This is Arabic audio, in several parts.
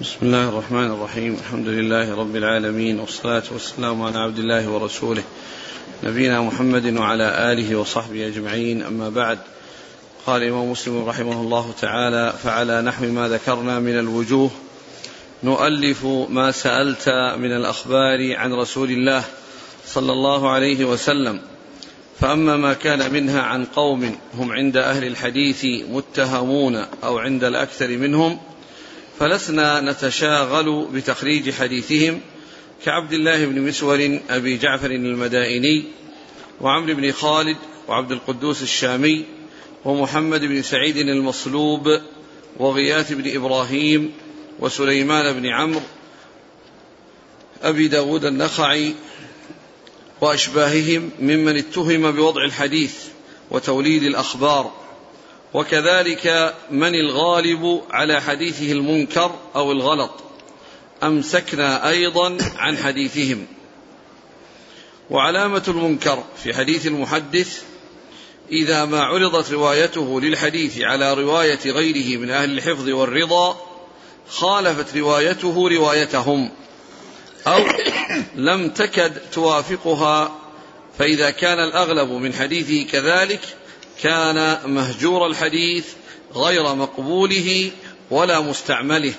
بسم الله الرحمن الرحيم. الحمد لله رب العالمين والصلاة والسلام على عبد الله ورسوله نبينا محمد وعلى آله وصحبه أجمعين. أما بعد قال الإمام مسلم رحمه الله تعالى فعلى نحو ما ذكرنا من الوجوه نؤلف ما سألت من الأخبار عن رسول الله صلى الله عليه وسلم. فأما ما كان منها عن قوم هم عند أهل الحديث متهمون أو عند الأكثر منهم فلسنا نتشاغل بتخريج حديثهم كعبد الله بن مسور أبي جعفر المدائني وعمرو بن خالد وعبد القدوس الشامي ومحمد بن سعيد المصلوب وغياث بن إبراهيم وسليمان بن عمرو أبي داود النخعي وأشباههم ممن اتهم بوضع الحديث وتوليد الأخبار. وكذلك من الغالب على حديثه المنكر أو الغلط. أمسكنا أيضا عن حديثهم. وعلامة المنكر في حديث المحدث إذا ما عرضت روايته للحديث على رواية غيره من أهل الحفظ والرضا خالفت روايته روايتهم أو لم تكد توافقها فإذا كان الأغلب من حديثه كذلك كان مهجور الحديث غير مقبوله ولا مستعمله.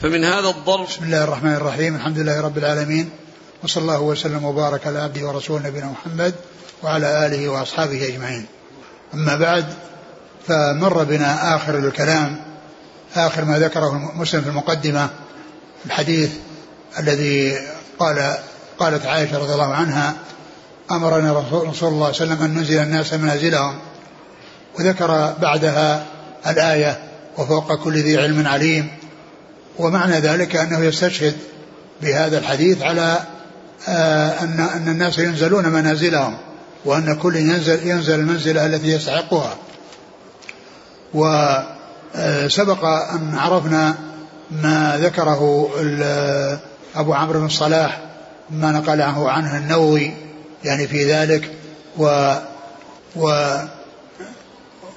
فمن هذا الضرب بسم الله الرحمن الرحيم. الحمد لله رب العالمين. وصلى الله وسلم وبارك على عبده ورسوله نبينا محمد وعلى آله وأصحابه أجمعين. أما بعد فمر بنا آخر الكلام آخر ما ذكره مسلم في المقدمة الحديث الذي قال قالت عائشة رضي الله عنها أمرنا رسول الله صلى الله عليه وسلم أن ننزل الناس منازلهم. وذكر بعدها الآية وفوق كل ذي علم عليم. ومعنى ذلك أنه يستشهد بهذا الحديث على آه، أن أن الناس ينزلون منازلهم وأن كل ينزل ينزل المنزلة التي يستحقها. وسبق أن عرفنا ما ذكره أبو عمرو بن الصلاح ما نقله عنه النووي يعني في ذلك و و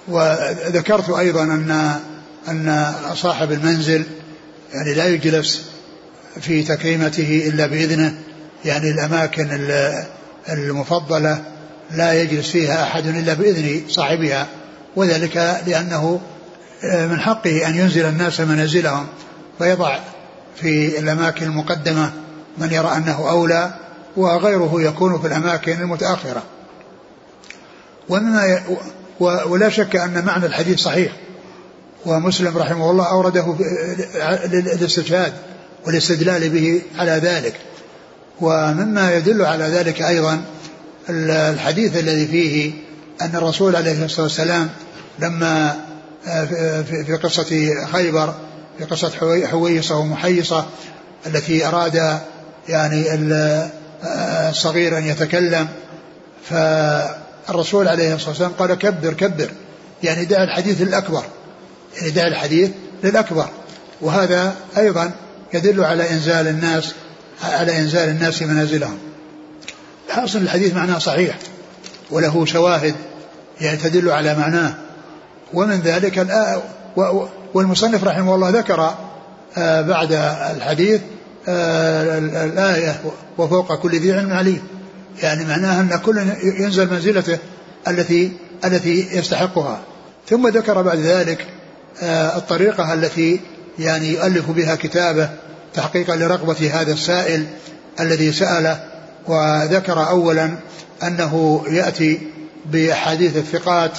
وذكرت أيضا أن أن صاحب المنزل يعني لا يجلس في تكريمته إلا بإذنه يعني الأماكن المفضلة لا يجلس فيها أحد إلا بإذن صاحبها وذلك لأنه من حقه أن ينزل الناس منازلهم ويضع في الأماكن المقدمة من يرى أنه أولى وغيره يكون في الأماكن المتأخرة. ومما ولا شك أن معنى الحديث صحيح. ومسلم رحمه الله أورده للاستشهاد والاستدلال به على ذلك. ومما يدل على ذلك أيضا الحديث الذي فيه أن الرسول عليه الصلاة والسلام لما آه، في قصة خيبر في قصة حويصة ومحيصة التي أراد يعني الصغير أن يتكلم ف الرسول عليه الصلاة والسلام قال كبر كبر. يعني دع الحديث للأكبر يعني دع الحديث للأكبر. وهذا أيضا يدل على إنزال الناس على إنزال الناس منازلهم. حاصل الحديث معناه صحيح وله شواهد يعني تدل على معناه. ومن ذلك والمصنف رحمه الله ذكر آه، بعد الحديث الآية وفوق كل ذي علم عليم. يعني معناها أن كل ينزل منزلته التي التي يستحقها. ثم ذكر بعد ذلك آه، الطريقة التي يعني يؤلف بها كتابه تحقيقا لرغبة هذا السائل الذي سأله وذكر أولا أنه يأتي بأحاديث الثقات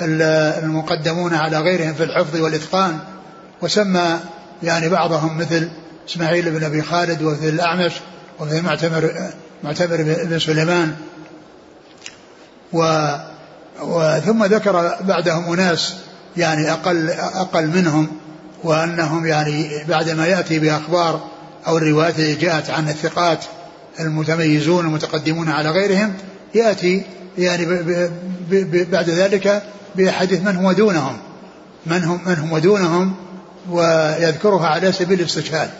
المقدمون على غيرهم في الحفظ والإتقان وسمى يعني بعضهم مثل إسماعيل بن أبي خالد ومثل الأعمش ومثل معتمر معتمر بن سليمان. و وثم ذكر بعدهم أناس يعني أقل أقل منهم وأنهم يعني بعدما يأتي بأخبار أو الروايات التي جاءت عن الثقات المتميزون المتقدمون على غيرهم يأتي يعني بعد ذلك بحديث من هو دونهم من هم من هم دونهم ويذكرها على سبيل الاستشهاد.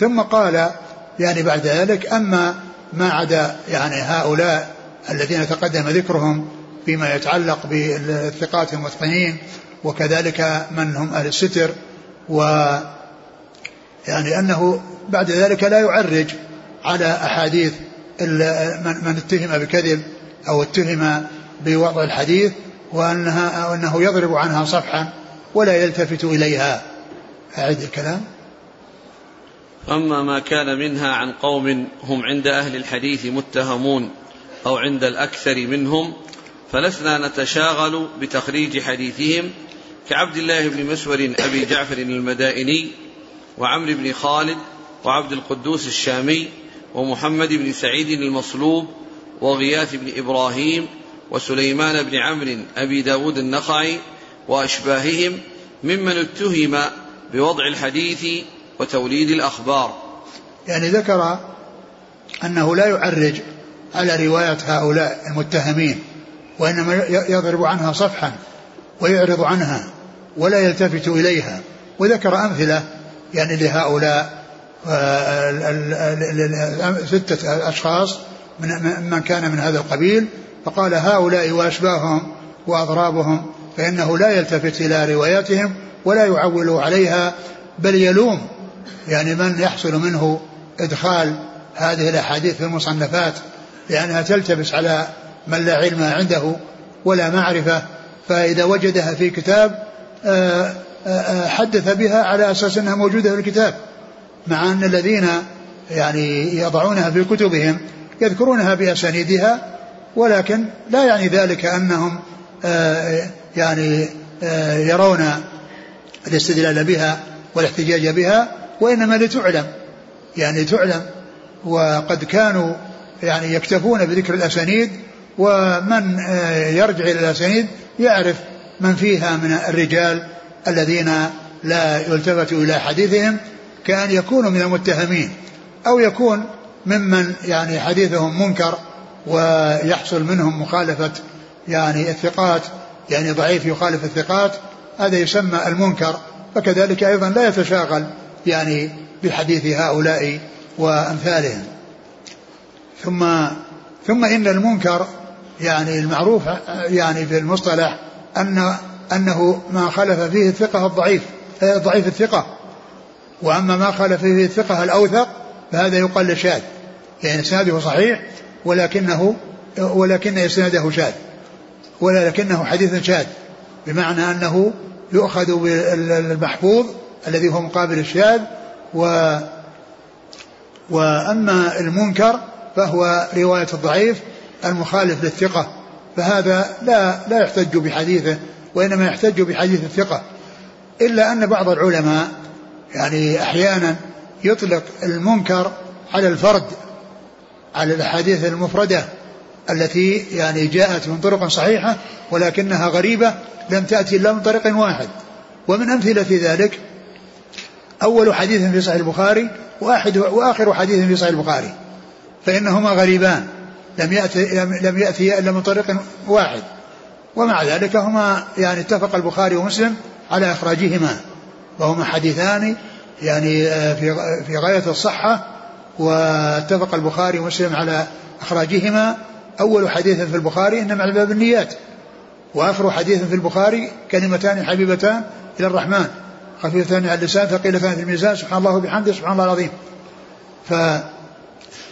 ثم قال يعني بعد ذلك أما ما عدا يعني هؤلاء الذين تقدم ذكرهم فيما يتعلق بالثقات المتقنين وكذلك من هم أهل الستر و يعني أنه بعد ذلك لا يعرج على أحاديث من اتهم بكذب أو اتهم بوضع الحديث وأنها وأنه يضرب عنها صفحا ولا يلتفت إليها. أعد الكلام. أما ما كان منها عن قوم هم عند أهل الحديث متهمون أو عند الأكثر منهم فلسنا نتشاغل بتخريج حديثهم كعبد الله بن مسور أبي جعفر المدائني وعمرو بن خالد وعبد القدوس الشامي ومحمد بن سعيد المصلوب وغياث بن إبراهيم وسليمان بن عمرو أبي داود النخعي وأشباههم ممن اتهم بوضع الحديث وتوليد الأخبار. يعني ذكر أنه لا يعرج على رواية هؤلاء المتهمين وإنما يضرب عنها صفحا ويعرض عنها ولا يلتفت إليها. وذكر أمثلة يعني لهؤلاء ستة أشخاص من من كان من هذا القبيل فقال هؤلاء وأشباههم وأضرابهم فإنه لا يلتفت إلى رواياتهم ولا يعول عليها بل يلوم يعني من يحصل منه إدخال هذه الأحاديث في المصنفات لأنها تلتبس على من لا علم عنده ولا معرفة فإذا وجدها في كتاب آه، آه، آه، حدث بها على أساس أنها موجودة في الكتاب مع أن الذين يعني يضعونها في كتبهم يذكرونها بأسانيدها ولكن لا يعني ذلك أنهم يعني يرون الاستدلال بها والاحتجاج بها. وإنما لتعلم يعني تعلم وقد كانوا يعني يكتفون بذكر الأسانيد ومن يرجع إلى الأسانيد يعرف من فيها من الرجال الذين لا يلتفت إلى حديثهم كأن يكونوا من المتهمين أو يكون ممن يعني حديثهم منكر ويحصل منهم مخالفة يعني الثقات يعني ضعيف يخالف الثقات هذا يسمى المنكر فكذلك أيضا لا يتشاغل يعني بحديث هؤلاء وأمثالهم. ثم ثم إن المنكر يعني المعروف يعني في المصطلح أن أنه ما خالف فيه الثقة الضعيف ضعيف الثقة. وأما ما خالف فيه الثقة الأوثق فهذا يقال شاذ. يعني إسناده صحيح ولكنه ولكن إسناده شاذ. ولكنه حديث شاذ بمعنى أنه يؤخذ بالمحفوظ الذي هو مقابل الشاذ و وأما المنكر فهو رواية الضعيف المخالف للثقة. فهذا لا لا يحتج بحديثه وإنما يحتج بحديث الثقة. إلا أن بعض العلماء يعني أحيانا يطلق المنكر على الفرد على الأحاديث المفردة التي يعني جاءت من طرق صحيحة ولكنها غريبة لم تأتي إلا من طريق واحد. ومن أمثلة ذلك أول حديث في صحيح البخاري واحد وآخر حديث في صحيح البخاري. فإنهما غريبان. لم يأتي لم يأتي إلا من طريق واحد. ومع ذلك هما يعني اتفق البخاري ومسلم على إخراجهما. وهما حديثان يعني آه، في في غاية الصحة. واتفق البخاري ومسلم على إخراجهما. أول حديث في البخاري إنما على باب النيات. وآخر حديث في البخاري كلمتان حبيبتان إلى الرحمن. خفيفتان على اللسان ثقيلتان في الميزان سبحان الله وبحمده سبحان الله العظيم. ف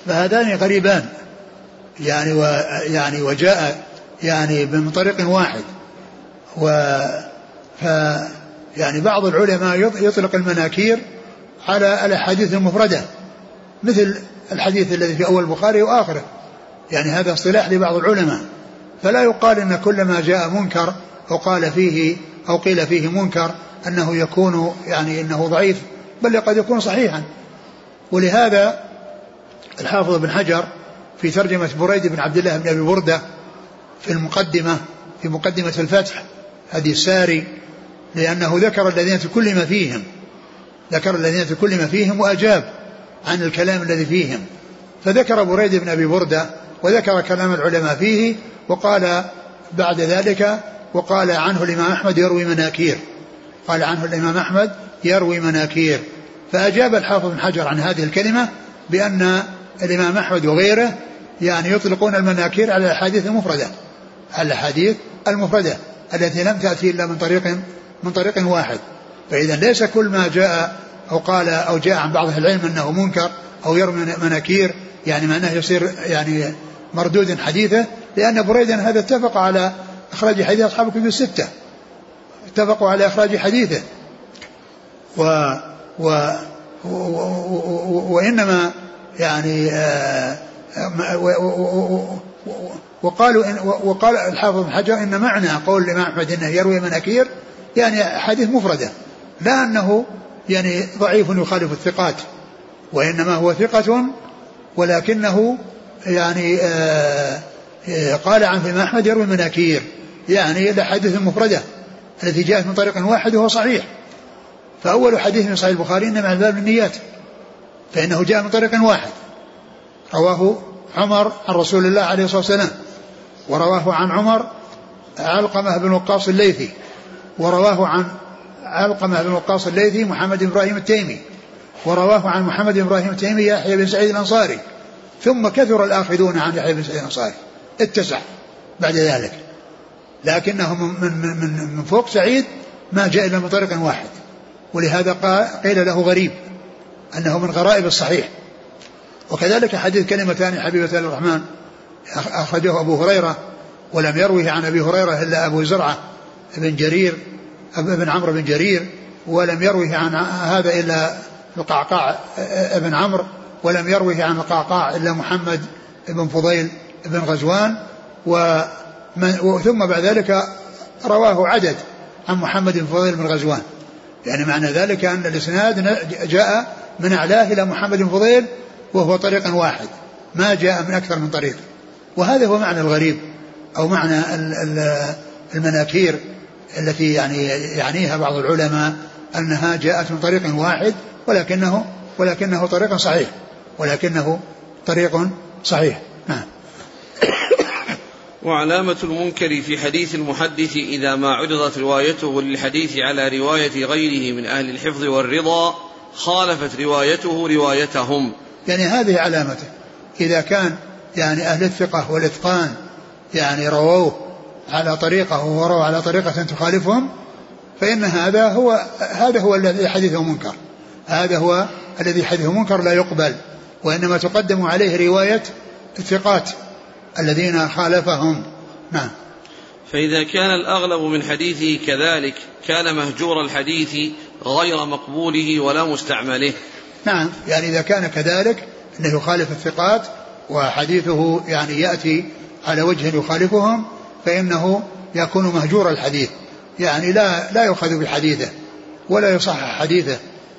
فهذان غريبان يعني و يعني وجاء يعني من طريق واحد. و ف يعني بعض العلماء يطلق المناكير على الأحاديث المفردة مثل الحديث الذي في أول البخاري وآخره. يعني هذا اصطلاح لبعض العلماء. فلا يقال إن كل ما جاء منكر أو قال فيه أو قيل فيه منكر أنه يكون يعني إنه ضعيف بل قد يكون صحيحا. ولهذا الحافظ بن حجر في ترجمة بريد بن عبد الله بن أبي بردة في المقدمة في مقدمة الفتح هذه الساري لأنه ذكر الذين تكلم فيهم ذكر الذين تكلم فيهم وأجاب عن الكلام الذي فيهم. فذكر بريد بن أبي بردة وذكر كلام العلماء فيه وقال بعد ذلك وقال عنه الإمام أحمد يروي مناكير. قال عنه الإمام أحمد يروي مناكير. فأجاب الحافظ بن حجر عن هذه الكلمة بأن الإمام أحمد وغيره يعني يطلقون المناكير على الأحاديث المفردة. على الأحاديث المفردة التي لم تأتي إلا من طريق من طريق واحد. فإذا ليس كل ما جاء أو قال أو جاء عن بعض العلم أنه منكر أو يرمي مناكير يعني معناه يصير يعني مردود حديثه لأن بريدا هذا اتفق على إخراج حديث أصحاب الكتب الستة. اتفقوا على إخراج حديثه. و و وإنما يعني آه، وقالوا إن وقال الحافظ بن حجر إن معنى قول الإمام أحمد إنه يروي مناكير يعني حديث مفردة لا أنه يعني ضعيف يخالف الثقات وإنما هو ثقة ولكنه يعني آه، آه، قال عن الإمام أحمد يروي مناكير يعني الاحاديث المفرده التي جاءت من طريق واحد وهو صحيح. فأول حديث من صحيح البخاري إنما باب النيات فإنه جاء من طريق واحد. رواه عمر عن رسول الله عليه الصلاة والسلام ورواه عن عمر علقمة بن وقاص الليثي ورواه عن علقمة بن وقاص الليثي محمد بن إبراهيم التيمي ورواه عن محمد بن إبراهيم التيمي يحيى بن سعيد الأنصاري ثم كثر الآخذون عن يحيى بن سعيد الأنصاري. اتسع بعد ذلك. لكنه من, من, من, من فوق سعيد ما جاء إلا من طريق واحد. ولهذا قيل له غريب أنه من غرائب الصحيح. وكذلك حديث كلمتان حبيبة الرحمن أخرجه أبو هريرة ولم يروه عن أبي هريرة إلا أبو زرعة بن جرير ابن عمرو بن جرير ولم يروه عن هذا إلا القعقاع بن عمرو ولم يروه عن القعقاع إلا محمد بن فضيل بن غزوان وثم بعد ذلك رواه عدد عن محمد بن فضيل بن غزوان. يعني معنى ذلك أن الإسناد جاء من أعلاه إلى محمد بن فضيل وهو طريق واحد ما جاء من أكثر من طريق. وهذا هو معنى الغريب أو معنى المناكير التي يعني يعنيها بعض العلماء أنها جاءت من طريق واحد ولكنه ولكنه طريق صحيح ولكنه طريق صحيح. نعم. وعلامة المنكر في حديث المحدث إذا ما عرضت روايته للحديث على رواية غيره من أهل الحفظ والرضا خالفت روايته روايتهم. يعني هذه علامته. إذا كان يعني أهل الثقة والإتقان يعني رووه على طريقة ورووا على طريقة تخالفهم فإن هذا هو هذا هو الذي حديثه منكر. هذا هو الذي حديثه منكر لا يقبل وإنما تقدم عليه رواية الثقات الذين خالفهم نعم. فإذا كان الأغلب من حديثه كذلك كان مهجور الحديث غير مقبوله ولا مستعمله. نعم. يعني إذا كان كذلك أنه يخالف الثقات وحديثه يعني يأتي على وجه يخالفهم فإنه يكون مهجور الحديث. يعني لا لا يؤخذ بحديثه ولا يصحح حديثه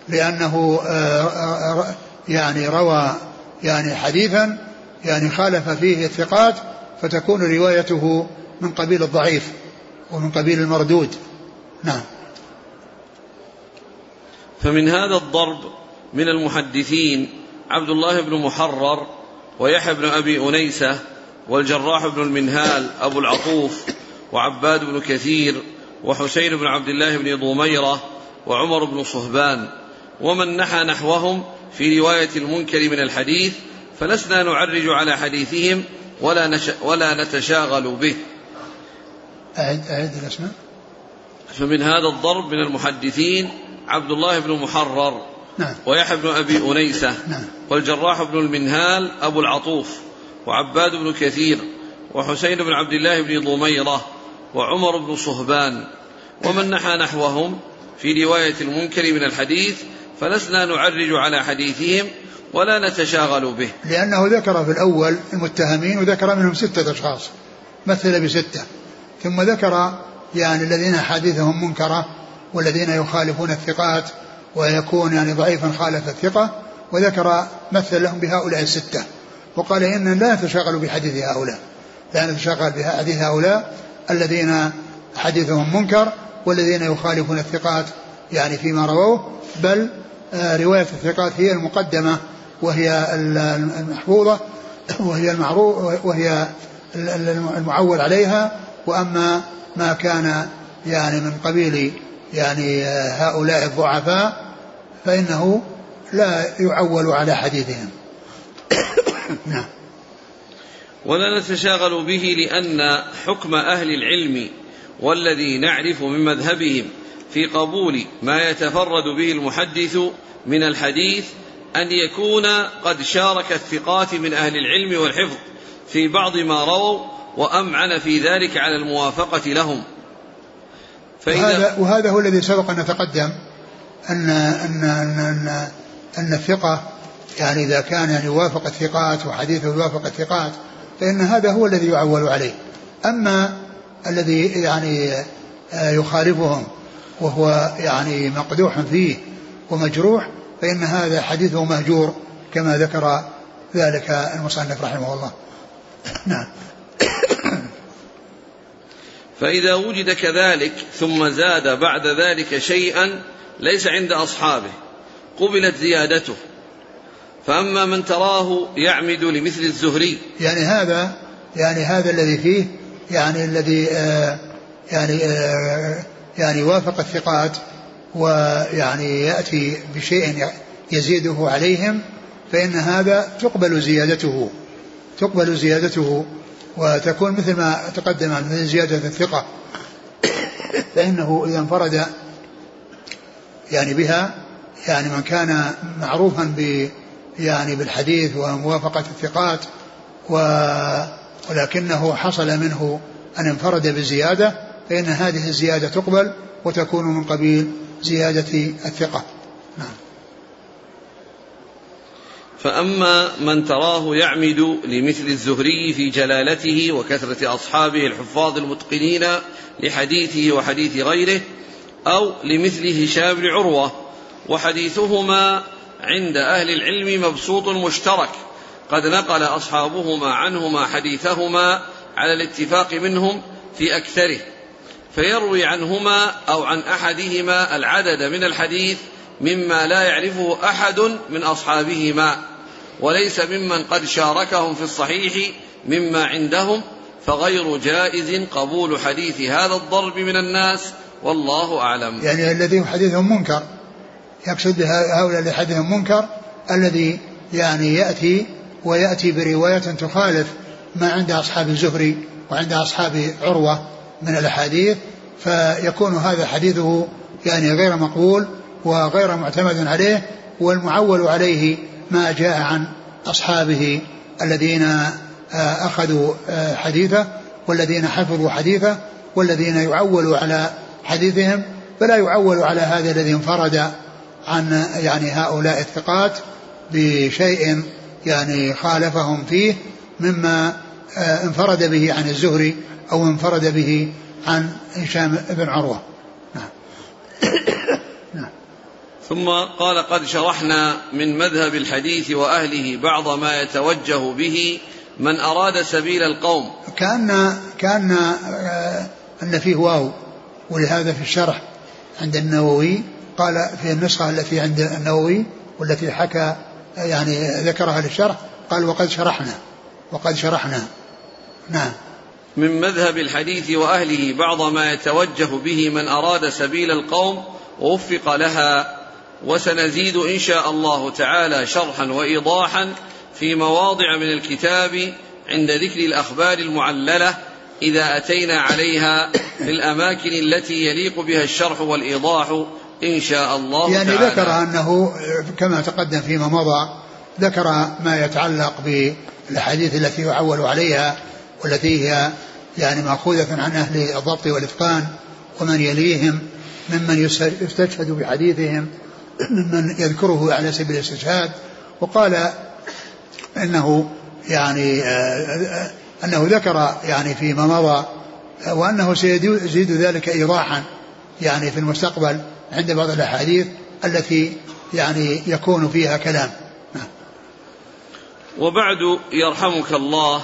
لأنه آه، آه، يعني روى يعني حديثا يعني خالف فيه الثقات فتكون روايته من قبيل الضعيف ومن قبيل المردود. نعم. فمن هذا الضرب من المحدثين عبد الله بن محرر ويحيى بن أبي أنيسة والجراح بن المنهال أبو العطوف وعباد بن كثير وحسين بن عبد الله بن ضميرة وعمر بن صهبان ومن نحى نحوهم في رواية المنكر من الحديث فلسنا نعرج على حديثهم ولا, نش ولا نتشاغل به. أعد أعد الأسماء. فمن هذا الضرب من المحدثين عبد الله بن محرر نعم. ويحيى بن أبي أنيسة نعم. والجراح بن المنهال أبو العطوف وعباد بن كثير وحسين بن عبد الله بن ضميرة وعمر بن صهبان. ومن نحى نحوهم في رواية المنكر من الحديث فلسنا نعرج على حديثهم ولا نتشاغل به. لأنه ذكر في الأول المتهمين وذكر منهم ستة أشخاص مثل بستة. ثم ذكر يعني الذين حديثهم منكرة والذين يخالفون الثقات ويكون يعني ضعيفا خالف الثقة وذكر مثل لهم بهؤلاء الستة. وقال إن لا نتشاغل بحديث هؤلاء لا نتشاغل بحديث هؤلاء الذين حديثهم منكر والذين يخالفون الثقات يعني فيما رووه بل آه، رواية الثقات هي المقدمة وهي المحفوظة وهي المعروف وهي المعول عليها. وأما ما كان يعني من قبيل يعني هؤلاء الضعفاء فإنه لا يعول على حديثهم. نعم. ولا نتشاغل به لأن حكم أهل العلم والذي نعرف من مذهبهم في قبول ما يتفرد به المحدث من الحديث أن يكون قد شارك الثقات من أهل العلم والحفظ في بعض ما رووا وأمعن في ذلك على الموافقة لهم. فإذا وهذا, وهذا هو الذي سبق أن تقدم أن أن أن أن, أن الثقة يعني إذا كان يعني يوافق الثقات وحديثه يوافق الثقات فإن هذا هو الذي يعول عليه. أما الذي يعني آه، يخالفهم وهو يعني مقدوح فيه ومجروح فإن هذا حديثه مهجور كما ذكر ذلك المصنف رحمه الله. نعم. فإذا وجد كذلك ثم زاد بعد ذلك شيئا ليس عند أصحابه قبلت زيادته. فأما من تراه يعمد لمثل الزهري. يعني هذا يعني هذا الذي فيه يعني الذي آه يعني آه يعني وافق الثقات ويعني يأتي بشيء يزيده عليهم فإن هذا تقبل زيادته تقبل زيادته وتكون مثل ما تقدم من زيادة الثقة. فإنه إذا انفرد يعني بها يعني من كان معروفا ب يعني بالحديث وموافقة الثقات و ولكنه حصل منه أن انفرد بزيادة فإن هذه الزيادة تقبل وتكون من قبيل زيادة الثقة. نعم. فأما من تراه يعمد لمثل الزهري في جلالته وكثرة أصحابه الحفاظ المتقنين لحديثه وحديث غيره أو لمثل هشام بن عروة وحديثهما عند أهل العلم مبسوط مشترك قد نقل أصحابهما عنهما حديثهما على الاتفاق منهم في أكثره. فيروي عنهما أو عن أحدهما العدد من الحديث مما لا يعرفه أحد من أصحابهما وليس ممن قد شاركهم في الصحيح مما عندهم فغير جائز قبول حديث هذا الضرب من الناس والله أعلم. يعني الذي حديثهم منكر يقصد هؤلاء حديثهم منكر الذي يعني يأتي ويأتي برواية تخالف ما عند أصحاب الزهري وعند أصحاب عروة من الأحاديث فيكون هذا حديثه يعني غير مقبول وغير معتمد عليه والمعول عليه ما جاء عن أصحابه الذين آه، أخذوا آه، حديثه والذين حفظوا حديثه والذين يعولوا على حديثهم فلا يعول على هذا الذي انفرد عن يعني هؤلاء الثقات بشيء يعني خالفهم فيه مما آه، انفرد به عن الزهري أو انفرد به عن هشام بن عروة. نعم. ثم قال قد شرحنا من مذهب الحديث وأهله بعض ما يتوجه به من أراد سبيل القوم. كأن كأن آه، أن فيه واو. ولهذا في الشرح عند النووي قال في النسخة التي عند النووي والتي حكى يعني ذكرها للشرح قال وقد شرحنا. وقد شرحنا. نعم. من مذهب الحديث وأهله بعض ما يتوجه به من أراد سبيل القوم ووفق لها. وسنزيد إن شاء الله تعالى شرحا وإيضاحا في مواضع من الكتاب عند ذكر الأخبار المعللة إذا أتينا عليها في الأماكن التي يليق بها الشرح والإيضاح إن شاء الله يعني تعالى. ذكر أنه كما تقدم فيما مضى ذكر ما يتعلق بالأحاديث التي يعول عليها والتي هي يعني مأخوذة عن أهل الضبط والإتقان ومن يليهم ممن يستشهد بحديثهم ممن يذكره على سبيل الاستشهاد وقال إنه يعني آه، إنه ذكر يعني فيما مضى وأنه سيزيد ذلك ايضاحا يعني في المستقبل عند بعض الأحاديث التي يعني يكون فيها كلام نعم. وبعد يرحمك الله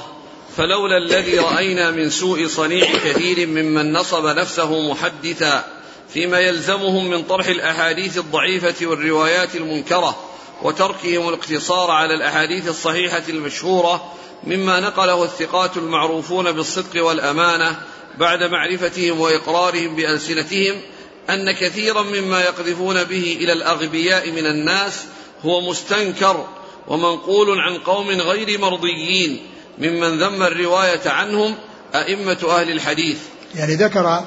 فلولا الذي رأينا من سوء صنيع كثير ممن نصب نفسه محدثا فيما يلزمهم من طرح الأحاديث الضعيفة والروايات المنكرة وتركهم الاقتصار على الأحاديث الصحيحة المشهورة مما نقله الثقات المعروفون بالصدق والأمانة بعد معرفتهم وإقرارهم بألسنتهم أن كثيرا مما يقذفون به إلى الأغبياء من الناس هو مستنكر ومنقول عن قوم غير مرضيين ممن ذم الرواية عنهم أئمة أهل الحديث. يعني ذكر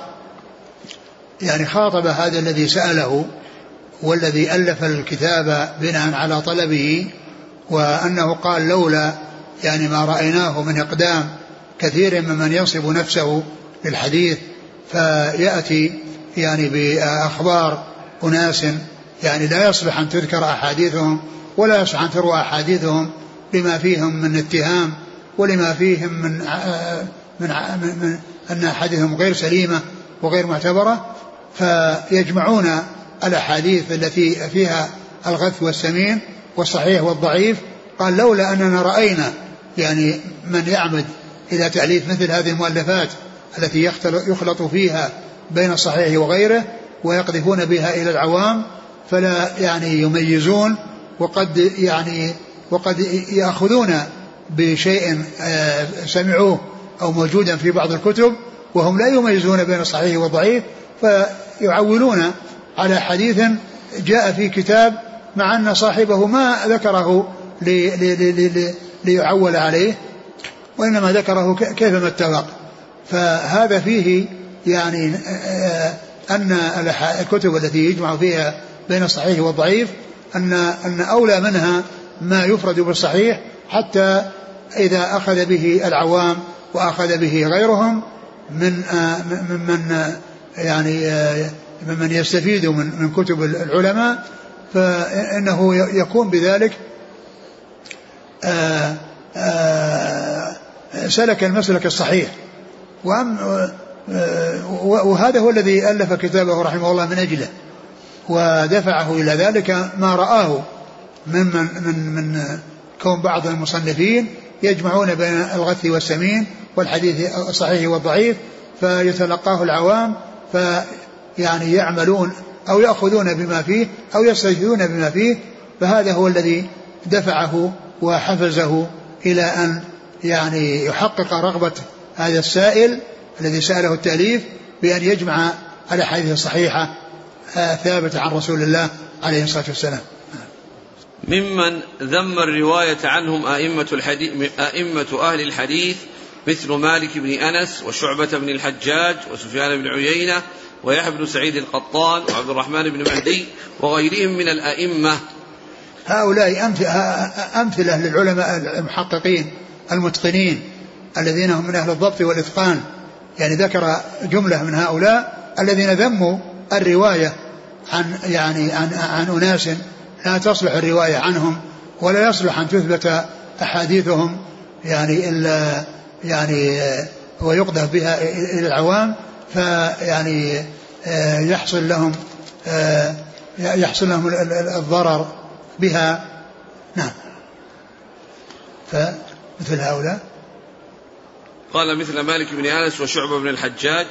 يعني خاطب هذا الذي سأله والذي ألف الكتاب بناء على طلبه وأنه قال لولا يعني ما رأيناه من إقدام كثير ممن ينصب نفسه للحديث فيأتي يعني بأخبار أناس يعني لا يصلح أن تذكر أحاديثهم ولا يصلح أن تروى أحاديثهم لما فيهم من اتهام ولما فيهم من من, من, من أن أحاديثهم غير سليمة وغير معتبرة فيجمعون الأحاديث التي فيها الغث والسمين والصحيح والضعيف. قال لولا أننا رأينا يعني من يعمد إلى تأليف مثل هذه المؤلفات التي يخلط فيها بين الصحيح وغيره ويقذفون بها إلى العوام فلا يعني يميزون وقد يعني وقد يأخذون بشيء آه، سمعوه أو موجودا في بعض الكتب وهم لا يميزون بين الصحيح والضعيف فيعولون على حديث جاء في كتاب مع أن صاحبه ما ذكره لي لي لي ليعول عليه وإنما ذكره كيفما اتفق. فهذا فيه يعني آه، أن الكتب التي يجمع فيها بين الصحيح والضعيف أن أن أولى منها ما يفرد بالصحيح حتى إذا أخذ به العوام وأخذ به غيرهم من آه، من آه، يعني ممن يستفيد من من كتب العلماء فإنه يكون بذلك سلك المسلك الصحيح. وهذا هو الذي ألف كتابه رحمه الله من أجله ودفعه إلى ذلك ما رآه من من من, من كون بعض المصنفين يجمعون بين الغث والسمين والحديث الصحيح والضعيف فيتلقاه العوام فيعني يعملون أو يأخذون بما فيه أو يستجدون بما فيه فهذا هو الذي دفعه وحفزه إلى أن يعني يحقق رغبة هذا السائل الذي سأله التأليف بأن يجمع الأحاديث الصحيحة آه، ثابتة عن رسول الله عليه الصلاة والسلام. ممن ذم الرواية عنهم أئمة, الحديث أئمة أهل الحديث مثل مالك بن أنس وشعبة بن الحجاج وسفيان بن عيينة ويحيى بن سعيد القطان وعبد الرحمن بن مهدي وغيرهم من الأئمة. هؤلاء أمثلة للعلماء المحققين المتقنين الذين هم من أهل الضبط والإتقان. يعني ذكر جملة من هؤلاء الذين ذموا الرواية عن يعني عن عن أناس لا تصلح الرواية عنهم ولا يصلح أن تثبت أحاديثهم يعني إلا يعني ويقذف بها إلى العوام فيعني آه، يحصل لهم آه، يحصل لهم الضرر بها. نعم. فمثل هؤلاء. قال مثل مالك بن أنس وشعبة بن الحجاج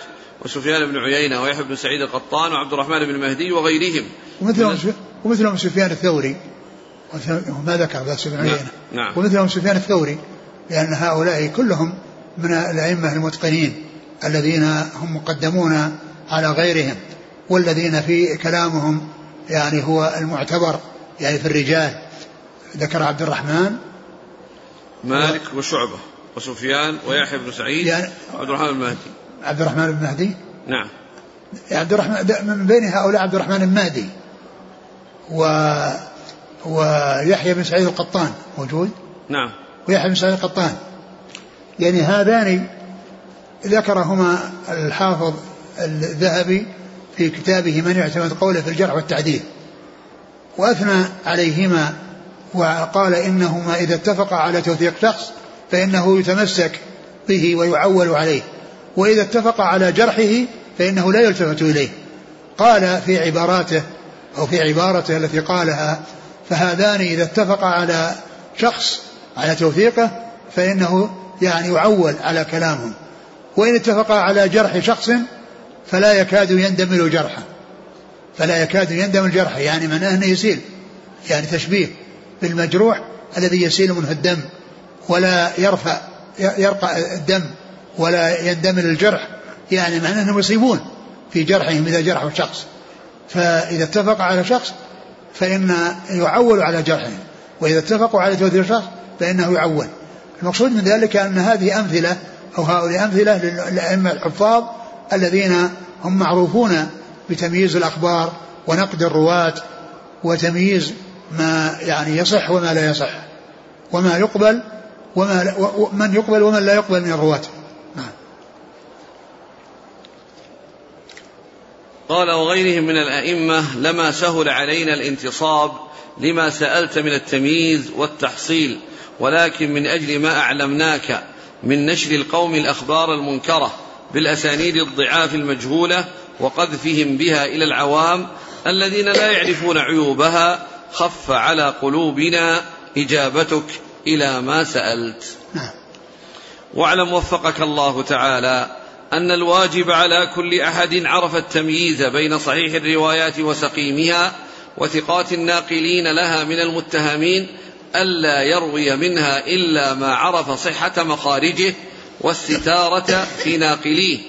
وسفيان بن عيينة ويحيى بن سعيد القطان وعبد الرحمن بن مهدي وغيرهم. ومثلهم ومثلهم سفيان الثوري. ما ذكر بس بن نعم، عيينه نعم. ومثلهم سفيان الثوري لأن هؤلاء كلهم من الأئمة المتقنين الذين هم مقدمون على غيرهم والذين في كلامهم يعني هو المعتبر يعني في الرجال. ذكر عبد الرحمن مالك وشعبة وسفيان ويحيى بن سعيد يعني وعبد الرحمن المهدي عبد الرحمن بن مهدي؟ نعم. عبد الرحمن من بين هؤلاء عبد الرحمن المهدي و ويحيى بن سعيد القطان موجود؟ نعم. ويحيى بن سعيد القطان. يعني هذان ذكرهما الحافظ الذهبي في كتابه من يعتمد قوله في الجرح والتعديل وأثنى عليهما وقال إنهما إذا اتفقا على توثيق شخص فإنه يتمسك به ويعول عليه. وإذا اتفق على جرحه فإنه لا يلتفت إليه. قال في عباراته أو في عبارته التي قالها فهذان إذا اتفقا على شخص على توثيقه فإنه يعني يعول على كلامهم. وإن اتفقا على جرح شخص فلا يكاد يندمل جرحه. فلا يكاد يندمل جرحه يعني معناه أنه يسيل يعني تشبيه بالمجروح الذي يسيل منه الدم ولا يرفع يرقى الدم ولا يندمل الجرح يعني معناه إنهم يصيبون في جرحهم إذا جرحوا شخص فإذا اتفق على شخص فإن يعول على جرحهم وإذا اتفقوا على توثيق شخص فإنه يعول. المقصود من ذلك أن هذه أمثلة أو هؤلاء أمثلة للأئمة الحفاظ الذين هم معروفون بتمييز الأخبار ونقد الرواة وتمييز ما يعني يصح وما لا يصح وما يقبل وما من يقبل ومن لا يقبل من الرواة. قال وغيرهم من الأئمة لما سهل علينا الانتصاب لما سألت من التمييز والتحصيل ولكن من أجل ما أعلمناك من نشر القوم الأخبار المنكرة بالأسانيد الضعاف المجهولة وقذفهم بها إلى العوام الذين لا يعرفون عيوبها خف على قلوبنا إجابتك إلى ما سألت نعم. واعلم وفقك الله تعالى أن الواجب على كل أحد عرف التمييز بين صحيح الروايات وسقيمها وثقات الناقلين لها من المتهمين ألا يروي منها إلا ما عرف صحة مخارجه والستارة في ناقليه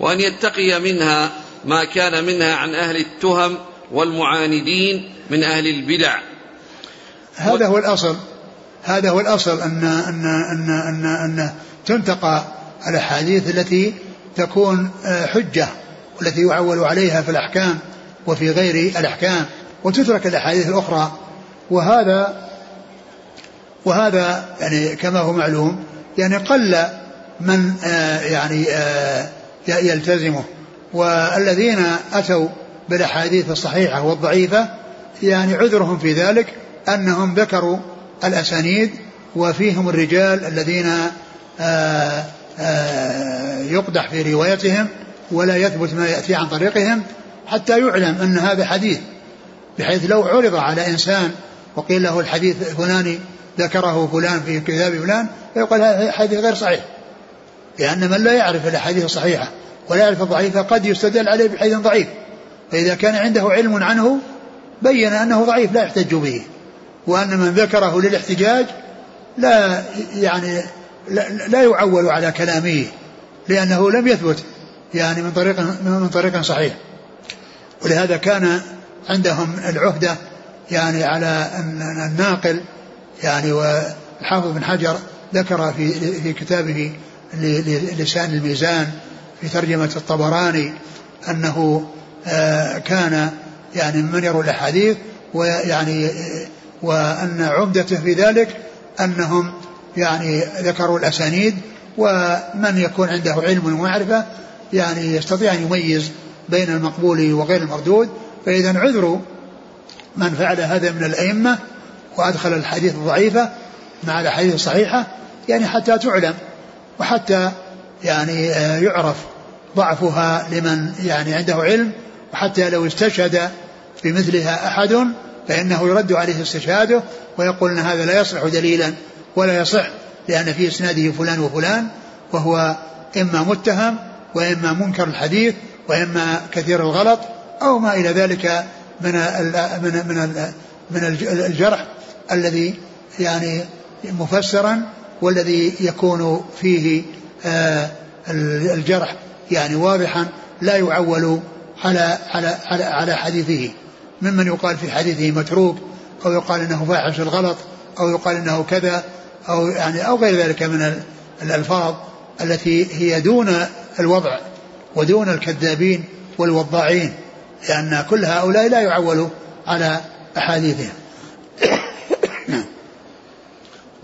وأن يتقي منها ما كان منها عن أهل التهم والمعاندين من أهل البدع. هذا هو الأصل هذا هو الأصل أن أن أن أن, أن تنتقى الأحاديث التي تكون آه، حجة والتي يعول عليها في الأحكام وفي غير الأحكام وتترك الأحاديث الأخرى. وهذا وهذا يعني كما هو معلوم يعني قل من آه، يعني آه، يلتزمه. والذين أتوا بالأحاديث الصحيحة والضعيفة يعني عذرهم في ذلك أنهم ذكروا الأسانيد وفيهم الرجال الذين آه، يقدح في روايتهم ولا يثبت ما يأتي عن طريقهم حتى يعلم أن هذا حديث بحيث لو عرض على إنسان وقيل له الحديث الفلاني ذكره فلان في كتاب فلان فيقال هذا حديث غير صحيح لأن من لا يعرف الأحاديث الصحيحة ولا يعرف الضعيفة قد يستدل عليه بحديث ضعيف فإذا كان عنده علم عنه بين أنه ضعيف لا يحتج به وأن من ذكره للاحتجاج لا يعني لا, يعول على كلامه لأنه لم يثبت يعني من طريق من طريق صحيح. ولهذا كان عندهم العهدة يعني على الناقل يعني والحافظ بن حجر ذكر في في كتابه لسان الميزان في ترجمة الطبراني أنه آه، كان يعني من يروي الأحاديث ويعني وأن عمدته في ذلك أنهم يعني ذكروا الأسانيد ومن يكون عنده علم ومعرفة يعني يستطيع أن يميز بين المقبول وغير المردود. فإذا عذر من فعل هذا من الأئمة وأدخل الحديث الضعيفة مع الأحاديث الصحيحة يعني حتى تعلم وحتى يعني آه، يعرف ضعفها لمن يعني عنده علم. وحتى لو استشهد بمثلها أحد فإنه يرد عليه استشهاده ويقول أن هذا لا يصلح دليلا. ولا يصح لأن في إسناده فلان وفلان وهو إما متهم وإما منكر الحديث وإما كثير الغلط أو ما إلى ذلك من من من من الجرح الذي يعني مفسرا والذي يكون فيه آه، الجرح يعني واضحا لا يعول على على على, على حديثه. ممن يقال في حديثه متروك أو يقال إنه فاحش الغلط أو يقال إنه كذا أو يعني أو غير ذلك من الألفاظ التي هي دون الوضع ودون الكذابين والوضاعين لأن كل هؤلاء لا يعول على أحاديثهم.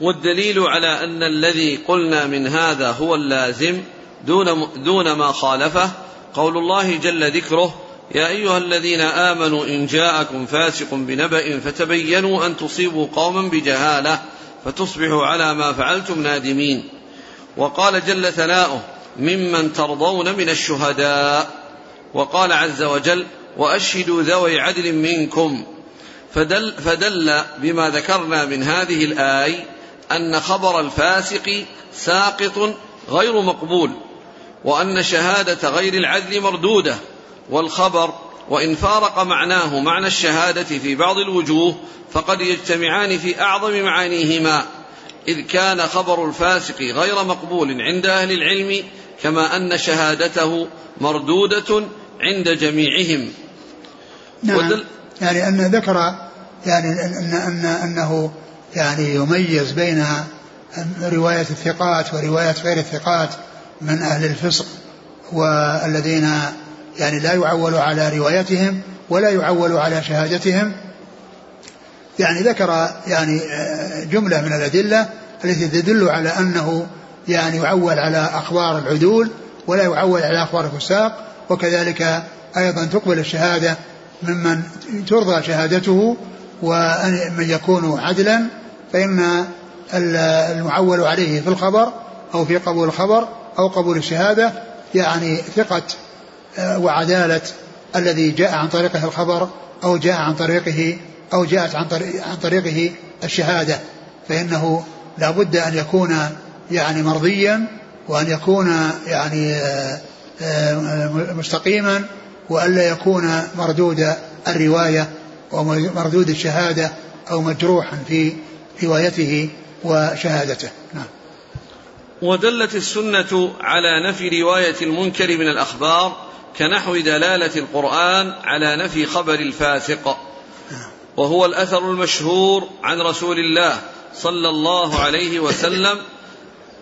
والدليل على أن الذي قلنا من هذا هو اللازم دون, دون ما خالفه قول الله جل ذكره يا أيها الذين آمنوا إن جاءكم فاسق بنبأ فتبينوا أن تصيبوا قوما بجهالة فتصبحوا على ما فعلتم نادمين. وقال جل ثناؤه ممن ترضون من الشهداء. وقال عز وجل وأشهدوا ذوي عدل منكم. فدل, فدل بما ذكرنا من هذه الآية أن خبر الفاسق ساقط غير مقبول وأن شهادة غير العدل مردودة والخبر وإن فارق معناه معنى الشهادة في بعض الوجوه فقد يجتمعان في أعظم معانيهما إذ كان خبر الفاسق غير مقبول عند أهل العلم كما أن شهادته مردودة عند جميعهم. نعم. ودل يعني أن ذكر يعني أن, أن أنه يعني يميز بين رواية الثقات ورواية غير الثقات من أهل الفسق والذين يعني لا يعول على روايتهم ولا يعول على شهادتهم. يعني ذكر يعني آه، جملة من الأدلة التي تدل على أنه يعني يعول على أخبار العدول ولا يعول على أخبار الفساق وكذلك أيضا تقبل الشهادة ممن ترضى شهادته ومن يكون عدلا فإن المعول عليه في الخبر أو في قبول الخبر أو قبول الشهادة يعني ثقة وعدالة الذي جاء عن طريقه الخبر أو جاء عن طريقه أو جاءت عن, طريق عن طريقه الشهادة. فإنه لا بد أن يكون يعني مرضيا وأن يكون يعني آه، آه، مستقيما وألا يكون مردود الرواية ومردود الشهادة أو مجروحا في روايته وشهادته. نعم. ودلت السنة على نفي رواية المنكر من الأخبار كنحو دلالة القرآن على نفي خبر الفاسق. وهو الأثر المشهور عن رسول الله صلى الله عليه وسلم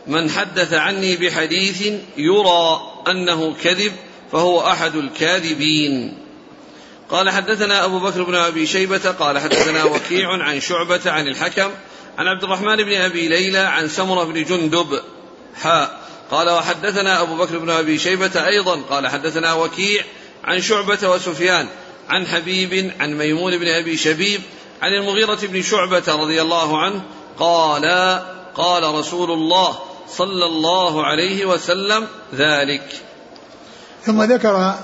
من حدث عني بحديث يرى أنه كذب فهو أحد الكاذبين. قال حدثنا أبو بكر بن أبي شيبة قال حدثنا وكيع عن شعبة عن الحكم عن عبد الرحمن بن أبي ليلى عن سمرة بن جندب حاء قال وحدثنا أبو بكر بن أبي شيبة أيضا قال حدثنا وكيع عن شعبة وسفيان عن حبيب عن ميمون بن أبي شبيب عن المغيرة بن شعبة رضي الله عنه قال قال رسول الله صلى الله عليه وسلم ذلك. ثم ذكر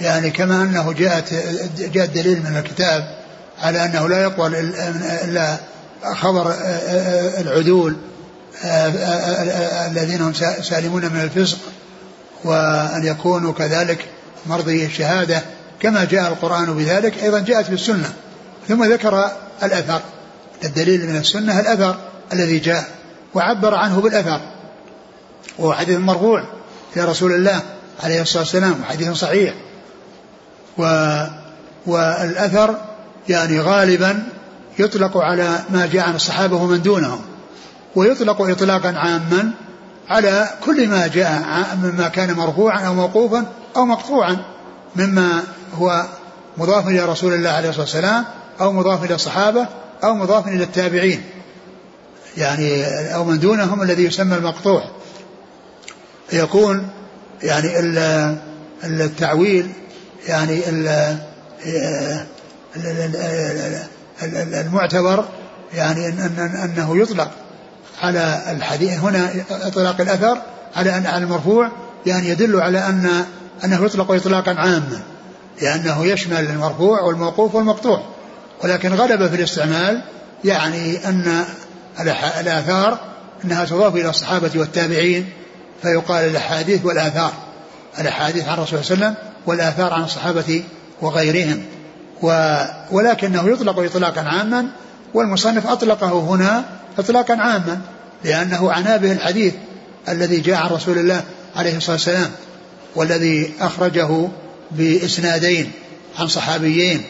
يعني كما أنه جاءت جاء الدليل من الكتاب على أنه لا يقبل الا خبر العدول. الذين هم سالمون من الفسق وأن يكونوا كذلك مرضي الشهادة كما جاء القرآن بذلك أيضا جاءت في السنة. ثم ذكر الأثر. الدليل من السنة الأثر الذي جاء وعبر عنه بالأثر. وهو حديث مرفوع في رسول الله عليه الصلاة والسلام وحديث صحيح. و والأثر يعني غالبا يطلق على ما جاء عن الصحابة ومن دونهم. ويطلق إطلاقا عاما على كل ما جاء مما كان مرفوعا أو موقوفا أو مقطوعا مما هو مضاف إلى رسول الله عليه الصلاة والسلام أو مضاف إلى الصحابة أو مضاف إلى التابعين. يعني أو من دونهم الذي يسمى المقطوع. يكون يعني التعويل يعني المعتبر يعني أنه يطلق. على الحديث هنا إطلاق الأثر على أن على المرفوع يعني يدل على أن أنه يطلق إطلاقا عاما لأنه يشمل المرفوع والموقوف والمقطوع. ولكن غلب في الاستعمال يعني أن الآثار أنها تضاف إلى الصحابة والتابعين فيقال الأحاديث والآثار. الأحاديث عن الرسول صلى الله عليه وسلم والآثار عن الصحابة وغيرهم. و ولكنه يطلق إطلاقا عاما والمصنف أطلقه هنا إطلاقا عاما لأنه عنى به الحديث الذي جاء عن رسول الله عليه الصلاة والسلام والذي أخرجه بإسنادين عن صحابيين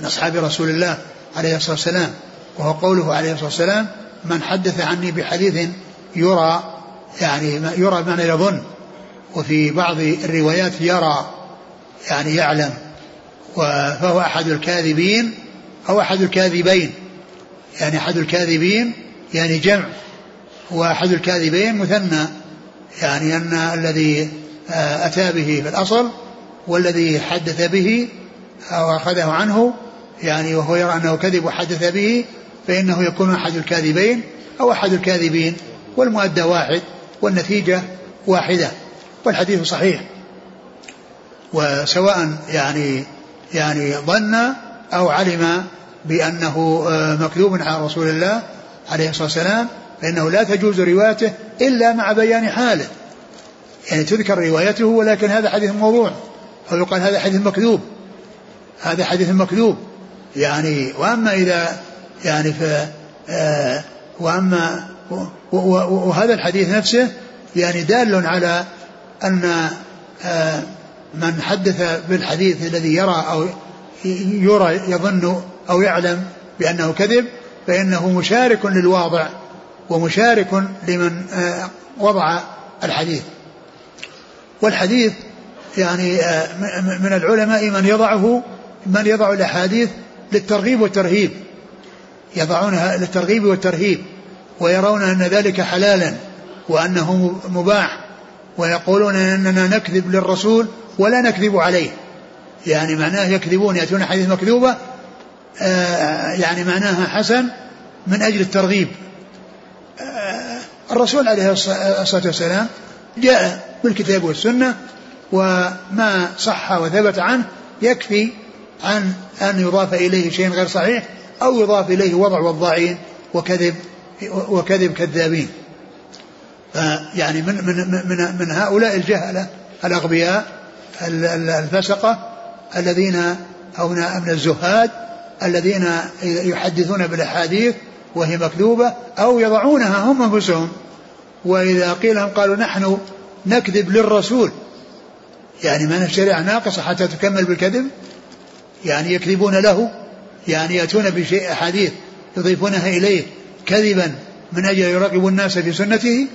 من أصحاب رسول الله عليه الصلاة والسلام وهو قوله عليه الصلاة والسلام من حدث عني بحديث يرى يعني يرى بمعنى يظن وفي بعض الروايات يرى يعني يعلم فهو أحد الكاذبين أو أحد الكاذبين. يعني أحد الكاذبين يعني جمع. وأحد الكاذبين مثنى. يعني أن الذي آه، أتى به في الأصل والذي حدث به أو أخذه عنه. يعني وهو يرى أنه كذب وحدث به فإنه يكون أحد الكاذبين أو أحد الكاذبين. والمؤدى واحد والنتيجة واحدة والحديث صحيح. وسواء يعني يعني ظن أو علم بأنه آه، مكذوب على رسول الله عليه الصلاة والسلام فإنه لا تجوز روايته إلا مع بيان حاله. يعني تذكر روايته ولكن هذا حديث موضوع أو يقال هذا حديث مكذوب هذا حديث مكذوب. يعني وأما إذا يعني ف آه، وأما وهذا الحديث نفسه يعني دال على أن آه، من حدث بالحديث الذي يرى أو يرى يظن أو يعلم بأنه كذب فإنه مشارك للواضع ومشارك لمن آه، وضع الحديث. والحديث يعني آه، من العلماء من يضعه من يضع الأحاديث للترغيب والترهيب. يضعونها للترغيب والترهيب ويرون أن ذلك حلالا وأنه مباح ويقولون أننا نكذب للرسول ولا نكذب عليه. يعني معناه يكذبون يأتون حديث مكذوبة آه، يعني معناها حسن من أجل الترغيب. آه، الرسول عليه الصلاة والسلام جاء بالكتاب والسنة وما صح وثبت عنه يكفي عن أن يضاف إليه شيء غير صحيح أو يضاف إليه وضع وضاعين وكذب وكذب كذابين. يعني من من من من هؤلاء الجهلة الأغبياء الفسقة الذين أو من الزهاد الذين يحدثون بالأحاديث وهي مكذوبة أو يضعونها هم أنفسهم. وإذا قيل لهم قالوا نحن نكذب للرسول. يعني من الشريعة ناقصة حتى تكمل بالكذب؟ يعني يكذبون له؟ يعني يأتون بشيء أحاديث يضيفونها إليه كذبا من أجل يراقبوا الناس في سنته؟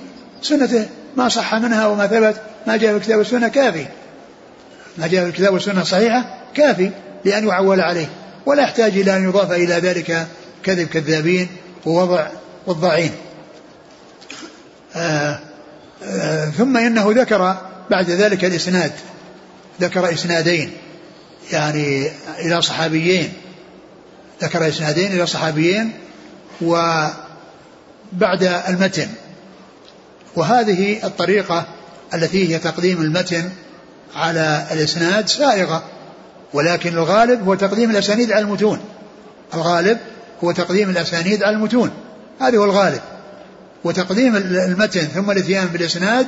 سنته. ما صح منها وما ثبت. ما جاء في الكتاب والسنة كافي. ما جاء في الكتاب والسنة صحيحة كافي لأن يعول عليه ولا يحتاج إلى أن يضاف إلى ذلك كذب كذابين ووضع وضاعين آه آه ثم إنه ذكر بعد ذلك الإسناد ذكر إسنادين يعني إلى صحابيين ذكر إسنادين إلى صحابيين وبعد المتن. وهذه الطريقة التي هي تقديم المتن على الإسناد سائغة ولكن الغالب هو تقديم الأسانيد على المتون. الغالب هو تقديم الأسانيد على المتون. هذا هو الغالب. وتقديم المتن ثم الإتيان بالإسناد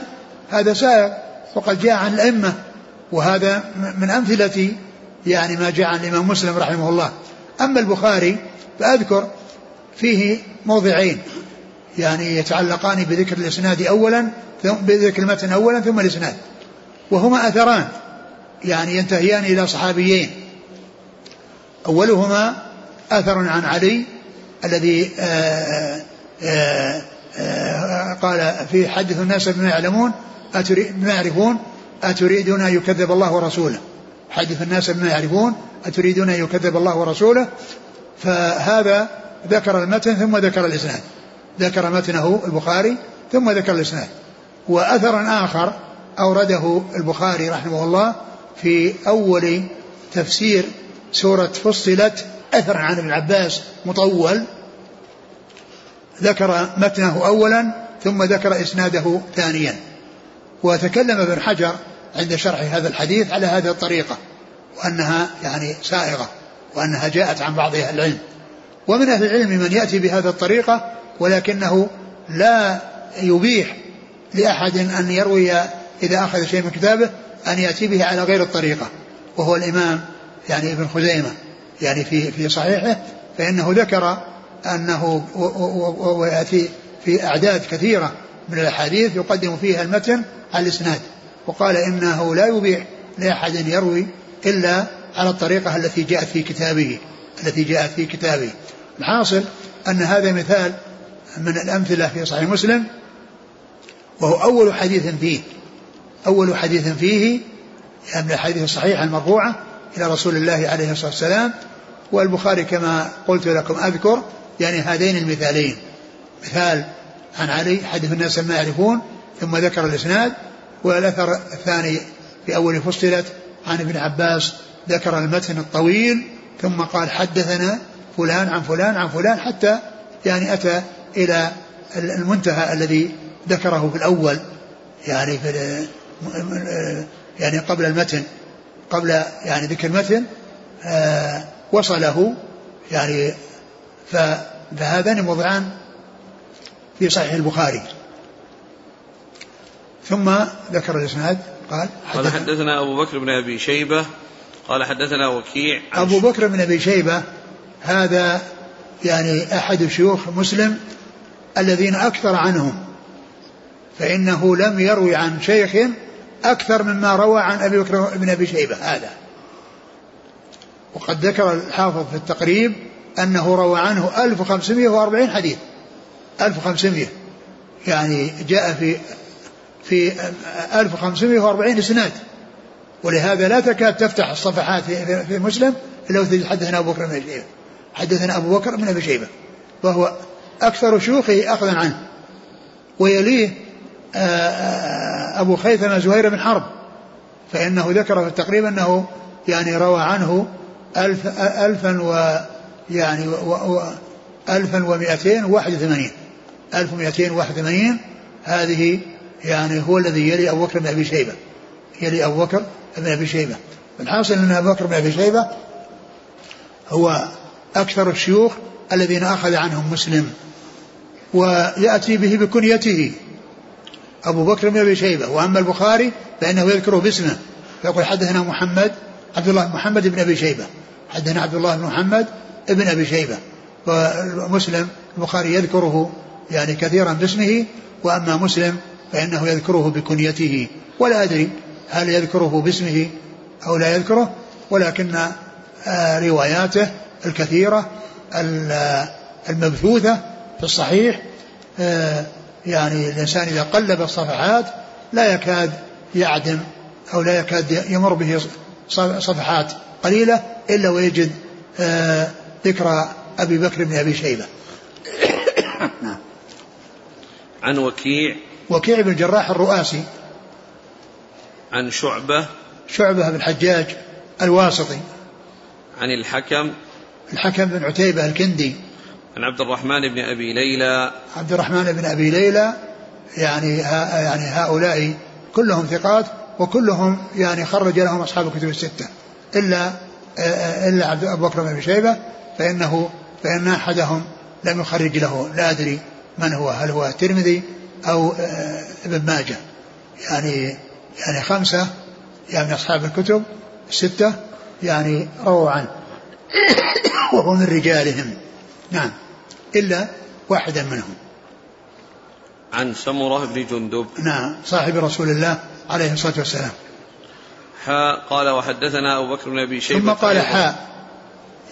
هذا سائغ وقد جاء عن الأئمة وهذا من أمثلة يعني ما جاء عن الإمام مسلم رحمه الله. أما البخاري فأذكر فيه موضعين يعني يتعلقان بذكر الإسناد أولا ثم بذكر المتن أولا ثم الإسناد. وهما أثران يعني ينتهيان إلى صحابيين. أولهما أثر عن علي الذي آآ آآ آآ قال في حدث الناس بما يعلمون بما يعرفون أتريدون أن يكذب الله ورسوله. حدث الناس بما يعرفون أتريدون أن يكذب الله ورسوله. فهذا ذكر المتن ثم ذكر الإسناد. ذكر متنه البخاري ثم ذكر الإسناد. وأثر آخر أورده البخاري رحمه الله في أول تفسير سورة فصلت أثر عن ابن عباس مطول ذكر متنه أولا ثم ذكر إسناده ثانيا. وتكلم ابن حجر عند شرح هذا الحديث على هذه الطريقة وأنها يعني سائغة وأنها جاءت عن بعض أهل العلم. ومن أهل العلم من يأتي بهذه الطريقة ولكنه لا يبيح لأحد أن يروي إذا أخذ شيء من كتابه أن يأتي به على غير الطريقة وهو الإمام يعني ابن خزيمة يعني في في صحيحه فإنه ذكر أنه ويأتي في أعداد كثيرة من الأحاديث يقدم فيها المتن على الإسناد وقال إنه لا يبيح لأحد يروي إلا على الطريقة التي جاءت في كتابه التي جاءت في كتابه. الحاصل أن هذا مثال من الأمثلة في صحيح مسلم وهو أول حديث فيه. أول حديث فيه يعني من الحديث الصحيحة المرفوعة إلى رسول الله عليه الصلاة والسلام والبخاري كما قلت لكم أذكر يعني هذين المثالين. مثال عن علي حديث الناس ما يعرفون ثم ذكر الإسناد والأثر الثاني في أول فصلت عن ابن عباس ذكر المتن الطويل ثم قال حدثنا فلان عن فلان عن فلان حتى يعني أتى إلى المنتهى الذي ذكره في الأول يعني في يعني قبل المتن قبل يعني ذكر المتن آه وصله يعني فهذان موضعان في صحيح البخاري. ثم ذكر الإسناد قال قال حدثنا أبو بكر بن أبي شيبة قال حدثنا وكيع أبو بكر بن أبي شيبة هذا يعني أحد شيوخ مسلم الذين أكثر عنهم فإنه لم يروي عن شيخ أكثر مما روى عن أبي بكر بن أبي شيبة هذا. وقد ذكر الحافظ في التقريب أنه روى عنه 1540 حديث. 1500 يعني جاء في في 1540 إسناد. ولهذا لا تكاد تفتح الصفحات في, مسلم إلا وتجد حدثنا أبو بكر بن أبي شيبة. حدثنا أبو بكر بن أبي شيبة. وهو أكثر شيوخه اخذا عنه. ويليه أبو خيثمه زهير بن حرب فإنه ذكر في التقريب أنه يعني روى عنه ألف ألفا و يعني و و ألفا ومئتين وواحد وثمانين. ألف ومئتين وواحد وثمانين هذه يعني هو الذي يلي أبو بكر بن أبي شيبة. يلي أبو بكر بن أبي شيبة. الحاصل أن أبو بكر بن أبي شيبة هو أكثر الشيوخ الذين أخذ عنهم مسلم ويأتي به بكنيته. أبو بكر بن أبي شيبة وأما البخاري فإنه يذكره باسمه. فيقول حدثنا محمد عبد الله محمد بن أبي شيبة. حدثنا عبد الله بن محمد بن أبي شيبة. ومسلم البخاري يذكره يعني كثيرا باسمه وأما مسلم فإنه يذكره بكنيته. ولا أدري هل يذكره باسمه أو لا يذكره ولكن آه، رواياته الكثيرة المبثوثة في الصحيح آه، يعني الإنسان إذا قلب الصفحات لا يكاد يعدم أو لا يكاد يمر به صفحات قليلة إلا ويجد آه، ذكر أبي بكر بن أبي شيبة. نعم. عن وكيع. وكيع بن الجراح الرؤاسي. عن شعبة. شعبة بن الحجاج الواسطي. عن الحكم. الحكم بن عتيبة الكندي. عن عبد الرحمن بن أبي ليلى. عبد الرحمن بن أبي ليلى يعني يعني هؤلاء كلهم ثقات وكلهم يعني خرج لهم أصحاب الكتب الستة. إلا إلا عبد أبو بكر بن أبي شيبة فإنه فإن أحدهم لم يخرج له. لا أدري من هو هل هو الترمذي أو ابن ماجه. يعني يعني خمسة يعني أصحاب الكتب الستة يعني رووا عنه. وهو من رجالهم. نعم. إلا واحدا منهم. عن سمرة بن جندب. نعم صاحب رسول الله عليه الصلاة والسلام. حاء قال وحدثنا أبو بكر بن أبي شيبة. ثم قال حاء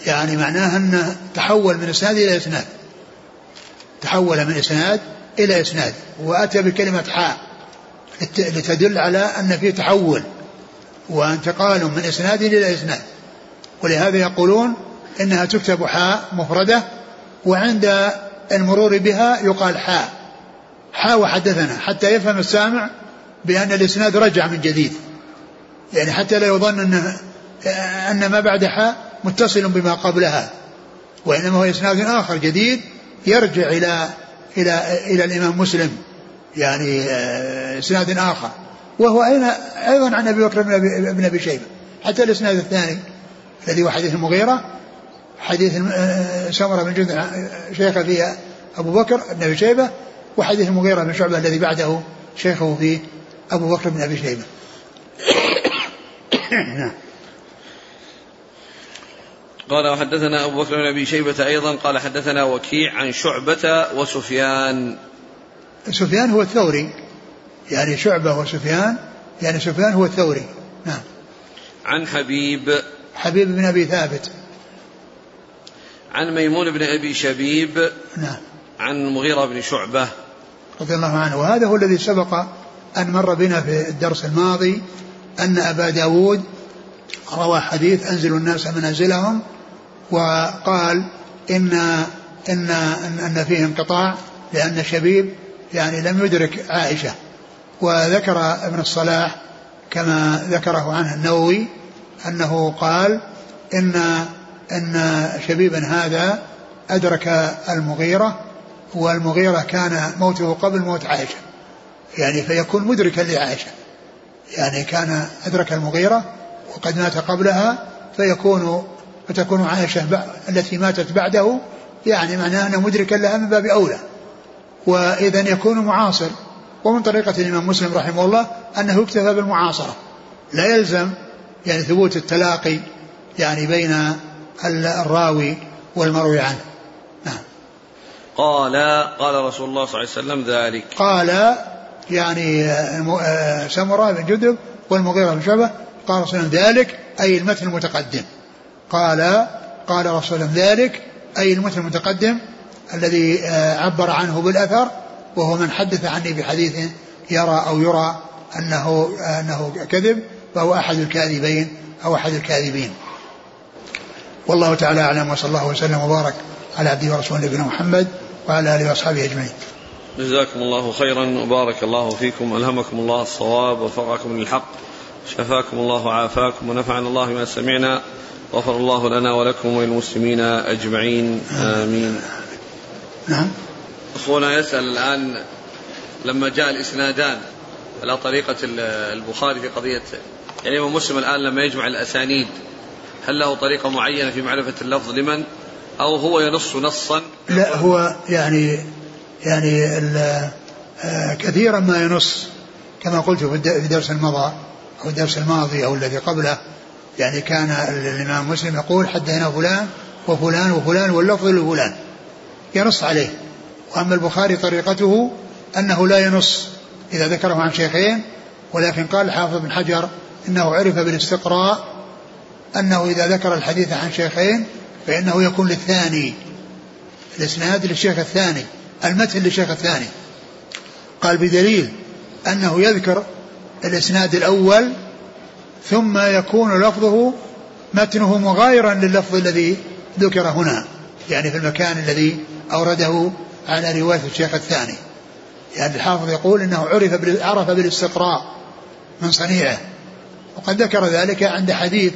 يعني معناه أنه تحول من إسناد إلى إسناد. تحول من إسناد إلى إسناد. وأتى بكلمة حاء لتدل على أن في تحول. وانتقال من إسناد إلى إسناد. ولهذا يقولون إنها تكتب حاء مفردة وعند المرور بها يقال حاء حاء وحدثنا حتى يفهم السامع بأن الإسناد رجع من جديد. يعني حتى لا يظن أن أن ما بعد حاء متصل بما قبلها. وإنما هو إسناد آخر جديد يرجع إلى إلى إلى الإمام مسلم. يعني آه، إسناد آخر. وهو أيضا عن أبي بكر بن أبي شيبة. حتى الإسناد الثاني الذي هو حديث المغيرة حديث آه، سمرة بن جند شيخه فيه أبو بكر بن أبي شيبة وحديث المغيرة بن شعبة الذي بعده شيخه فيه أبو بكر بن أبي شيبة. نعم قال وحدثنا أبو بكر بن أبي شيبة أيضا قال حدثنا وكيع عن شعبة وسفيان. سفيان هو الثوري. يعني شعبة وسفيان يعني سفيان هو الثوري. نعم. عن حبيب. حبيب بن أبي ثابت. عن ميمون بن أبي شبيب نعم. عن المغيرة بن شعبة. رضي الله عنه. وهذا هو الذي سبق أن مر بنا في الدرس الماضي أن أبا داود روى حديث أنزلوا الناس منازلهم وقال إن إن أن فيه انقطاع لأن شبيب يعني لم يدرك عائشة. وذكر ابن الصلاح كما ذكره عنه النووي أنه قال إن أن شبيبا هذا أدرك المغيرة والمغيرة كان موته قبل موت عائشة. يعني فيكون مدركا لعائشة. يعني كان أدرك المغيرة وقد مات قبلها فيكون فتكون عائشة التي ماتت بعده يعني معناه أنه مدركا لها من باب أولى. وإذا يكون معاصر. ومن طريقة الإمام مسلم رحمه الله أنه اكتفى بالمعاصرة. لا يلزم يعني ثبوت التلاقي يعني بين الراوي والمروي عنه. نعم. قال قال رسول الله صلى الله عليه وسلم ذلك. قال يعني آه، سمرة بن جدب والمغيرة بن شعبة قال رسول الله ذلك أي المتن المتقدم. قال قال رسول الله ذلك أي المتن المتقدم الذي آه، عبر عنه بالأثر وهو من حدث عني بحديث يرى أو يرى أنه أنه كذب فهو أحد الكاذبين أو أحد الكاذبين. والله تعالى أعلم وصلى الله وسلم وبارك على عبده ورسوله نبينا محمد وعلى آله وأصحابه أجمعين. جزاكم الله خيرا وبارك الله فيكم ألهمكم الله الصواب ووفقكم للحق شفاكم الله وعافاكم ونفعنا الله ما سمعنا غفر الله لنا ولكم وللمسلمين أجمعين آمين. نعم. أخونا يسأل الآن لما جاء الإسنادان على طريقة البخاري في قضية يعني مسلم الآن لما يجمع الأسانيد هل له طريقة معينة في معرفة اللفظ لمن؟ أو هو ينص نصا؟ لا هو يعني يعني آه، كثيرا ما ينص كما قلت في درس المضى أو الدرس الماضي أو الذي قبله. يعني كان الإمام مسلم يقول حدثنا فلان وفلان وفلان واللفظ لفلان. ينص عليه. وأما البخاري طريقته أنه لا ينص إذا ذكره عن شيخين ولكن قال الحافظ بن حجر إنه عرف بالاستقراء أنه إذا ذكر الحديث عن شيخين فإنه يكون للثاني. الإسناد للشيخ الثاني. المتن للشيخ الثاني. قال بدليل أنه يذكر الإسناد الأول ثم يكون لفظه متنه مغايرا لللفظ الذي ذكر هنا. يعني في المكان الذي أورده على رواية الشيخ الثاني. يعني الحافظ يقول إنه عرف عرف بالاستقراء من صنيعه. وقد ذكر ذلك عند حديث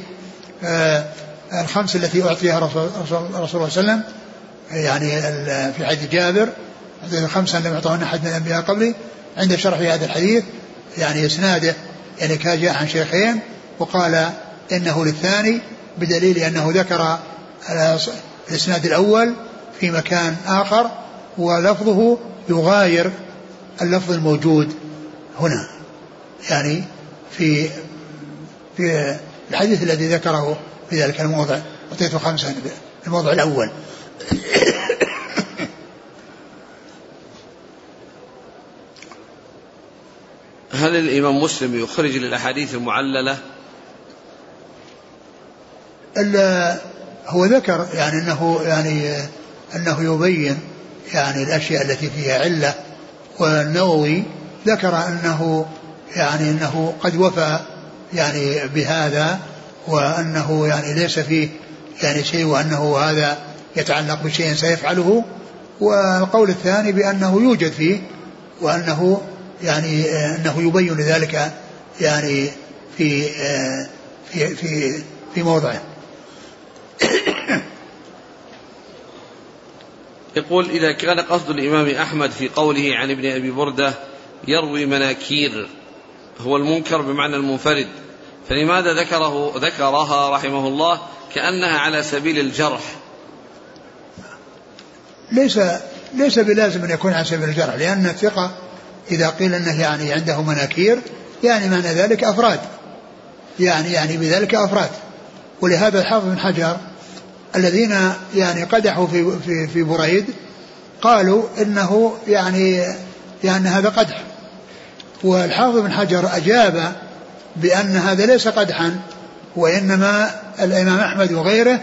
الخمس التي أعطيها رسول الله صلى الله عليه وسلم يعني في حديث جابر الخمسة لم يعطوهن أحد من الأنبياء قبلي عند شرح هذا الحديث يعني إسناده يعني كان جاء عن شيخين وقال إنه للثاني بدليل أنه ذكر الإسناد الأول في مكان آخر ولفظه يغاير اللفظ الموجود هنا يعني في في الحديث الذي ذكره في ذلك الموضع أعطيته خمسة الموضع الأول. هل الإمام مسلم يخرج للأحاديث المعللة؟ هو ذكر يعني أنه يعني أنه يبين يعني الأشياء التي فيها علة والنووي ذكر أنه يعني أنه قد وفى يعني بهذا وأنه يعني ليس فيه يعني شيء وأنه هذا يتعلق بشيء سيفعله. والقول الثاني بأنه يوجد فيه وأنه يعني أنه يبين ذلك يعني في في في في موضعه. يقول إذا كان قصد الإمام أحمد في قوله عن ابن أبي بردة يروي مناكير هو المنكر بمعنى المنفرد. فلماذا ذكره ذكرها رحمه الله؟ كأنها على سبيل الجرح. ليس ليس بلازم أن يكون على سبيل الجرح لأن الثقة إذا قيل أنه يعني عنده مناكير يعني معنى ذلك أفراد. يعني يعني بذلك أفراد. ولهذا الحافظ بن حجر الذين يعني قدحوا في في في بريد قالوا إنه يعني يعني هذا قدح. والحافظ بن حجر أجاب بأن هذا ليس قدحا وإنما الإمام أحمد وغيره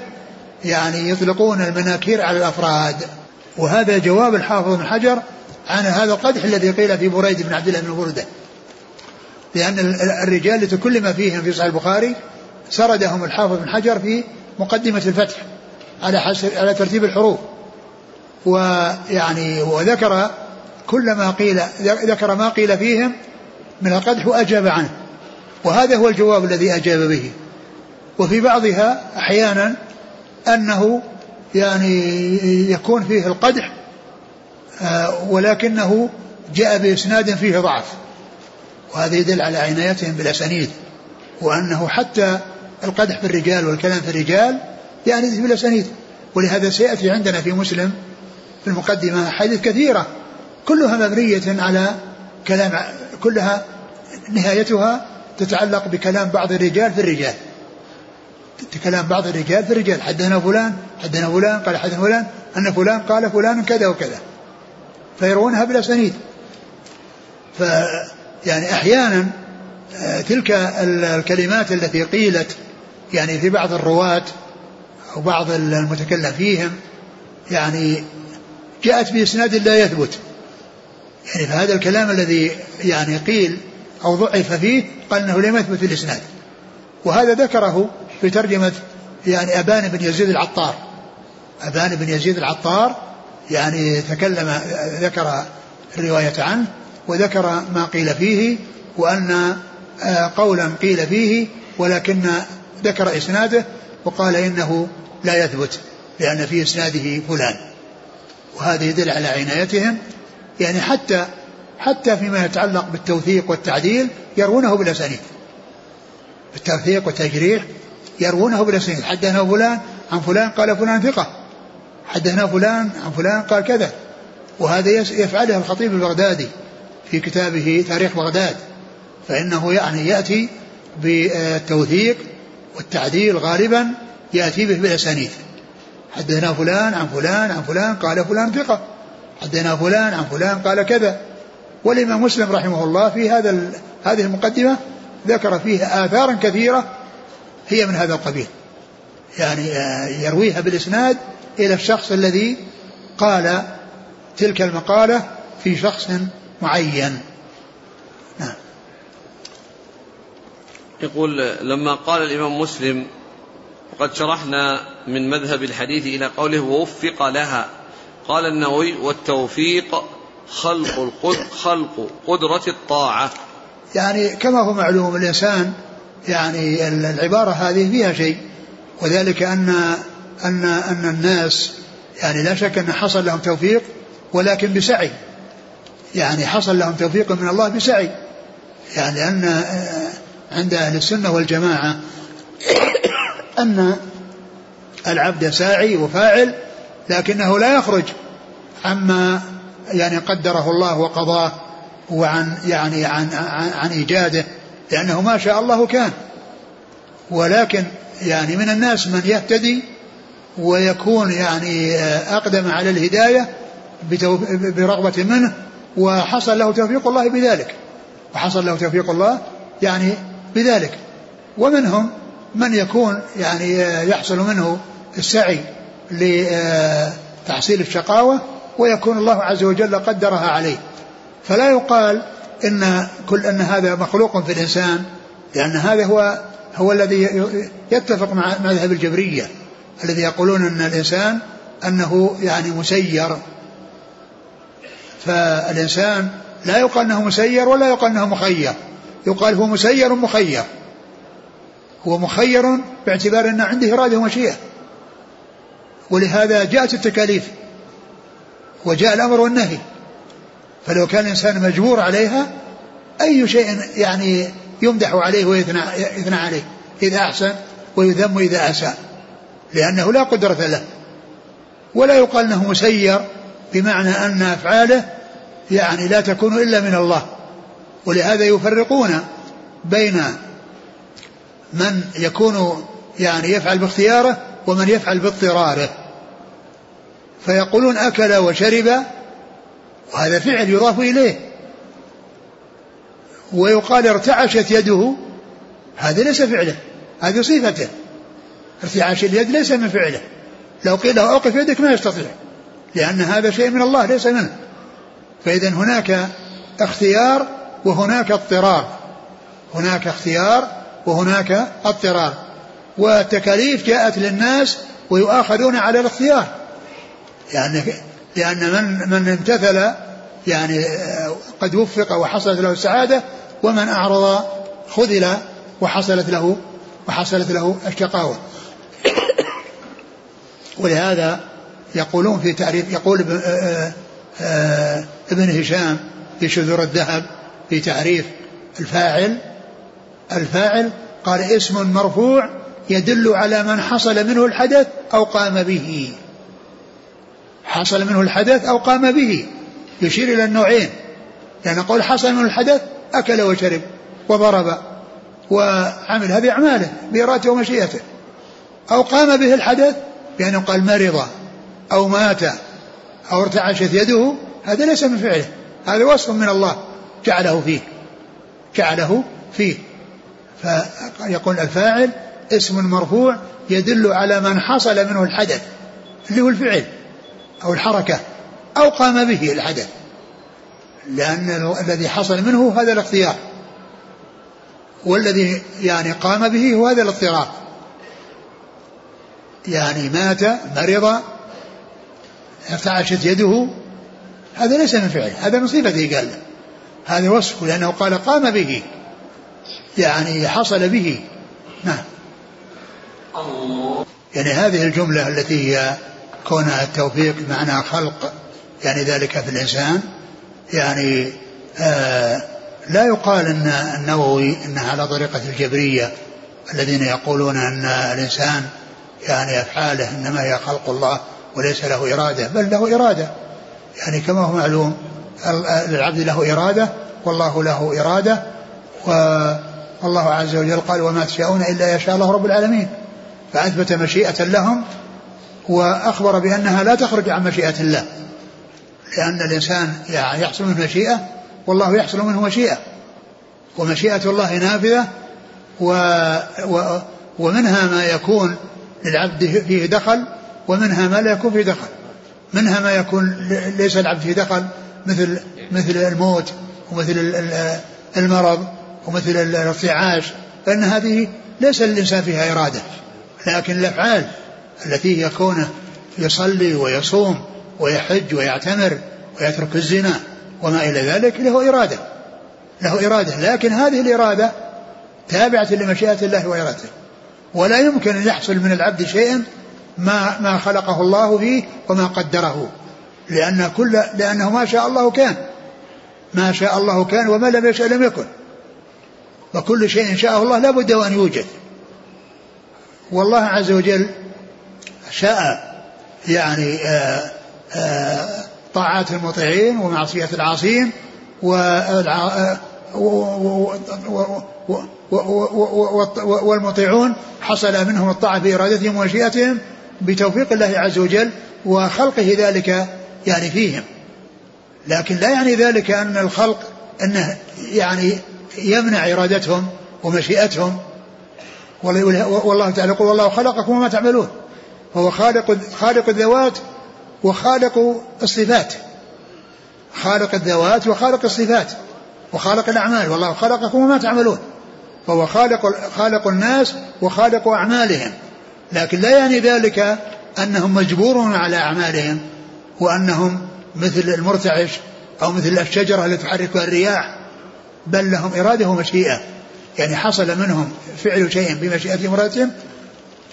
يعني يطلقون المناكير على الأفراد. وهذا جواب الحافظ بن حجر عن هذا القدح الذي قيل في بريد بن عبد الله بن برده. لأن الرجال لتكل فيهم في صحيح البخاري سردهم الحافظ بن حجر في مقدمة الفتح على حسب على ترتيب الحروف. ويعني وذكر كل ما قيل ذكر ما قيل فيهم من القدح وأجاب عنه. وهذا هو الجواب الذي أجاب به. وفي بعضها أحيانا أنه يعني يكون فيه القدح آه، ولكنه جاء بإسناد فيه ضعف. وهذا يدل على عنايتهم بالأسانيد. وأنه حتى القدح في الرجال والكلام في الرجال يعني في الأسانيد. ولهذا سيأتي عندنا في مسلم في المقدمة حديث كثيرة كلها مبنية على كلام كلها نهايتها تتعلق بكلام بعض الرجال في الرجال. كلام بعض الرجال في الرجال. حدثنا فلان حدثنا فلان قال حدثنا فلان أن فلان قال فلان كذا وكذا. فيروونها بالأسانيد. ف يعني أحيانا آه، تلك الكلمات التي قيلت يعني في بعض الرواة أو بعض المتكلم فيهم يعني جاءت بإسناد لا يثبت. يعني فهذا الكلام الذي يعني قيل أو ضعف فيه قال أنه لم يثبت في الإسناد. وهذا ذكره في ترجمة يعني أبان بن يزيد العطار. أبان بن يزيد العطار يعني تكلم ذكر الرواية عنه وذكر ما قيل فيه وأن آه، قولا قيل فيه ولكن ذكر إسناده وقال إنه لا يثبت لأن في إسناده فلان. وهذا يدل على عنايتهم يعني حتى حتى فيما يتعلق بالتوثيق والتعديل يروونه بالأسانيد التوثيق والتجريح يروونه بالأسانيد حدثنا فلان عن فلان قال فلان ثقة. حدثنا فلان عن فلان قال كذا. وهذا يفعله الخطيب البغدادي في كتابه تاريخ بغداد. فإنه يعني يأتي بالتوثيق والتعديل غالبا يأتي به بالأسانيد حدثنا فلان عن فلان عن فلان قال فلان ثقة. حدثنا فلان عن فلان قال كذا. والإمام مسلم رحمه الله في هذا هذه المقدمة ذكر فيه آثارا كثيرة هي من هذا القبيل. يعني آه، يرويها بالإسناد إلى الشخص الذي قال تلك المقالة في شخص معين. نعم. يقول لما قال الإمام مسلم وقد شرحنا من مذهب الحديث إلى قوله ووفق لها قال النووي والتوفيق خلق خلق قدرة الطاعة. يعني كما هو معلوم الإنسان يعني العبارة هذه فيها شيء وذلك أن أن أن الناس يعني لا شك أن حصل لهم توفيق ولكن بسعي. يعني حصل لهم توفيق من الله بسعي. يعني أن عند أهل السنة والجماعة أن العبد ساعي وفاعل لكنه لا يخرج عما يعني قدره الله وقضاه وعن يعني عن عن, عن إيجاده لأنه ما شاء الله كان. ولكن يعني من الناس من يهتدي ويكون يعني أقدم على الهداية برغبة منه وحصل له توفيق الله بذلك. وحصل له توفيق الله يعني بذلك. ومنهم من يكون يعني يحصل منه السعي لتحصيل الشقاوة ويكون الله عز وجل قدرها عليه. فلا يقال إن كل إن هذا مخلوق في الإنسان لأن هذا هو هو الذي يتفق مع مذهب الجبرية الذي يقولون إن الإنسان أنه يعني مسير. فالإنسان لا يقال إنه مسير ولا يقال إنه مخير يقال هو مسير مخير. هو مخير باعتبار إن عنده إرادة ومشيئة. ولهذا جاءت التكاليف وجاء الأمر والنهي. فلو كان الإنسان مجبور عليها أي شيء يعني يمدح عليه ويثنى يثنى عليه إذا أحسن ويذم إذا أساء لأنه لا قدرة له. ولا يقال إنه مسير بمعنى أن أفعاله يعني لا تكون إلا من الله. ولهذا يفرقون بين من يكون يعني يفعل باختياره ومن يفعل باضطراره. فيقولون أكل وشرب وهذا فعل يضاف إليه. ويقال ارتعشت يده هذا ليس فعله هذه صفته. ارتعاش اليد ليس من فعله. لو قيل له أوقف يدك ما يستطيع لأن هذا شيء من الله ليس منه. فإذا هناك اختيار وهناك اضطرار. هناك اختيار وهناك اضطرار. والتكاليف جاءت للناس ويؤاخذون على الاختيار. يعني لأن من من امتثل يعني قد وفق وحصلت له السعادة ومن أعرض خذل وحصلت له وحصلت له الشقاوة. ولهذا يقولون في تعريف يقول ابن آه، آه، هشام في شذور الذهب في تعريف الفاعل الفاعل قال اسم مرفوع يدل على من حصل منه الحدث أو قام به. حصل منه الحدث أو قام به. يشير إلى النوعين. لأن قول حصل منه الحدث أكل وشرب وضرب وعمل هذه أعماله بإرادته ومشيئته. أو قام به الحدث بأنه قال مرض أو مات أو ارتعشت يده هذا ليس من فعله. هذا وصف من الله جعله فيه. جعله فيه. فيقول الفاعل اسم مرفوع يدل على من حصل منه الحدث اللي هو الفعل أو الحركة أو قام به الحدث. لأن الذي حصل منه هذا الاختيار. والذي يعني قام به هو هذا الاضطراب يعني مات مرض ارتعشت يده هذا ليس من فعله هذا من صفته قال هذا وصفه لأنه قال قام به يعني حصل به. نعم. يعني هذه الجملة التي هي كونها التوفيق معنى خلق يعني ذلك في الإنسان يعني آه لا يقال أن النووي أنها على طريقة الجبرية الذين يقولون أن الإنسان يعني أفعاله إنما هي خلق الله وليس له إرادة بل له إرادة. يعني كما هو معلوم للعبد له إرادة والله له إرادة والله عز وجل قال وما تشاءون إلا يشاء الله رب العالمين. فأثبت مشيئة لهم وأخبر بأنها لا تخرج عن مشيئة الله. لأن الإنسان يحصل منه مشيئة والله يحصل منه مشيئة. ومشيئة الله نافذة و و ومنها ما يكون للعبد فيه دخل ومنها ما لا يكون فيه دخل. منها ما يكون ليس العبد فيه دخل مثل مثل الموت ومثل المرض ومثل الارتعاش. فإن هذه ليس للإنسان فيها إرادة. لكن الأفعال التي هي كونه يصلي ويصوم ويحج ويعتمر ويترك الزنا وما إلى ذلك له إرادة له إرادة. لكن هذه الإرادة تابعة لمشيئة الله وإرادته. ولا يمكن أن يحصل من العبد شيء ما ما خلقه الله فيه وما قدره لأن كل لأنه ما شاء الله كان ما شاء الله كان وما لم يشاء لم يكن. وكل شيء شاءه الله لا بد وأن يوجد. والله عز وجل شاء يعني آه، آه، طاعات المطيعين ومعصية العاصين والمطيعون حصل منهم الطاعة بإرادتهم ومشيئتهم بتوفيق الله عز وجل وخلقه ذلك يعني فيهم لكن لا يعني ذلك أن الخلق أنه يعني يمنع إرادتهم ومشيئتهم والله تعالى يقول والله خلقكم وما تعملون. فهو خالق خالق الذوات وخالق الصفات. خالق الذوات وخالق الصفات وخالق الأعمال. والله خلقكم وما تعملون. فهو خالق خالق الناس وخالق أعمالهم. لكن لا يعني ذلك أنهم مجبورون على أعمالهم وأنهم مثل المرتعش أو مثل الشجرة التي تحركها الرياح بل لهم إرادة ومشيئة. يعني حصل منهم فعل شيء بمشيئة مراتهم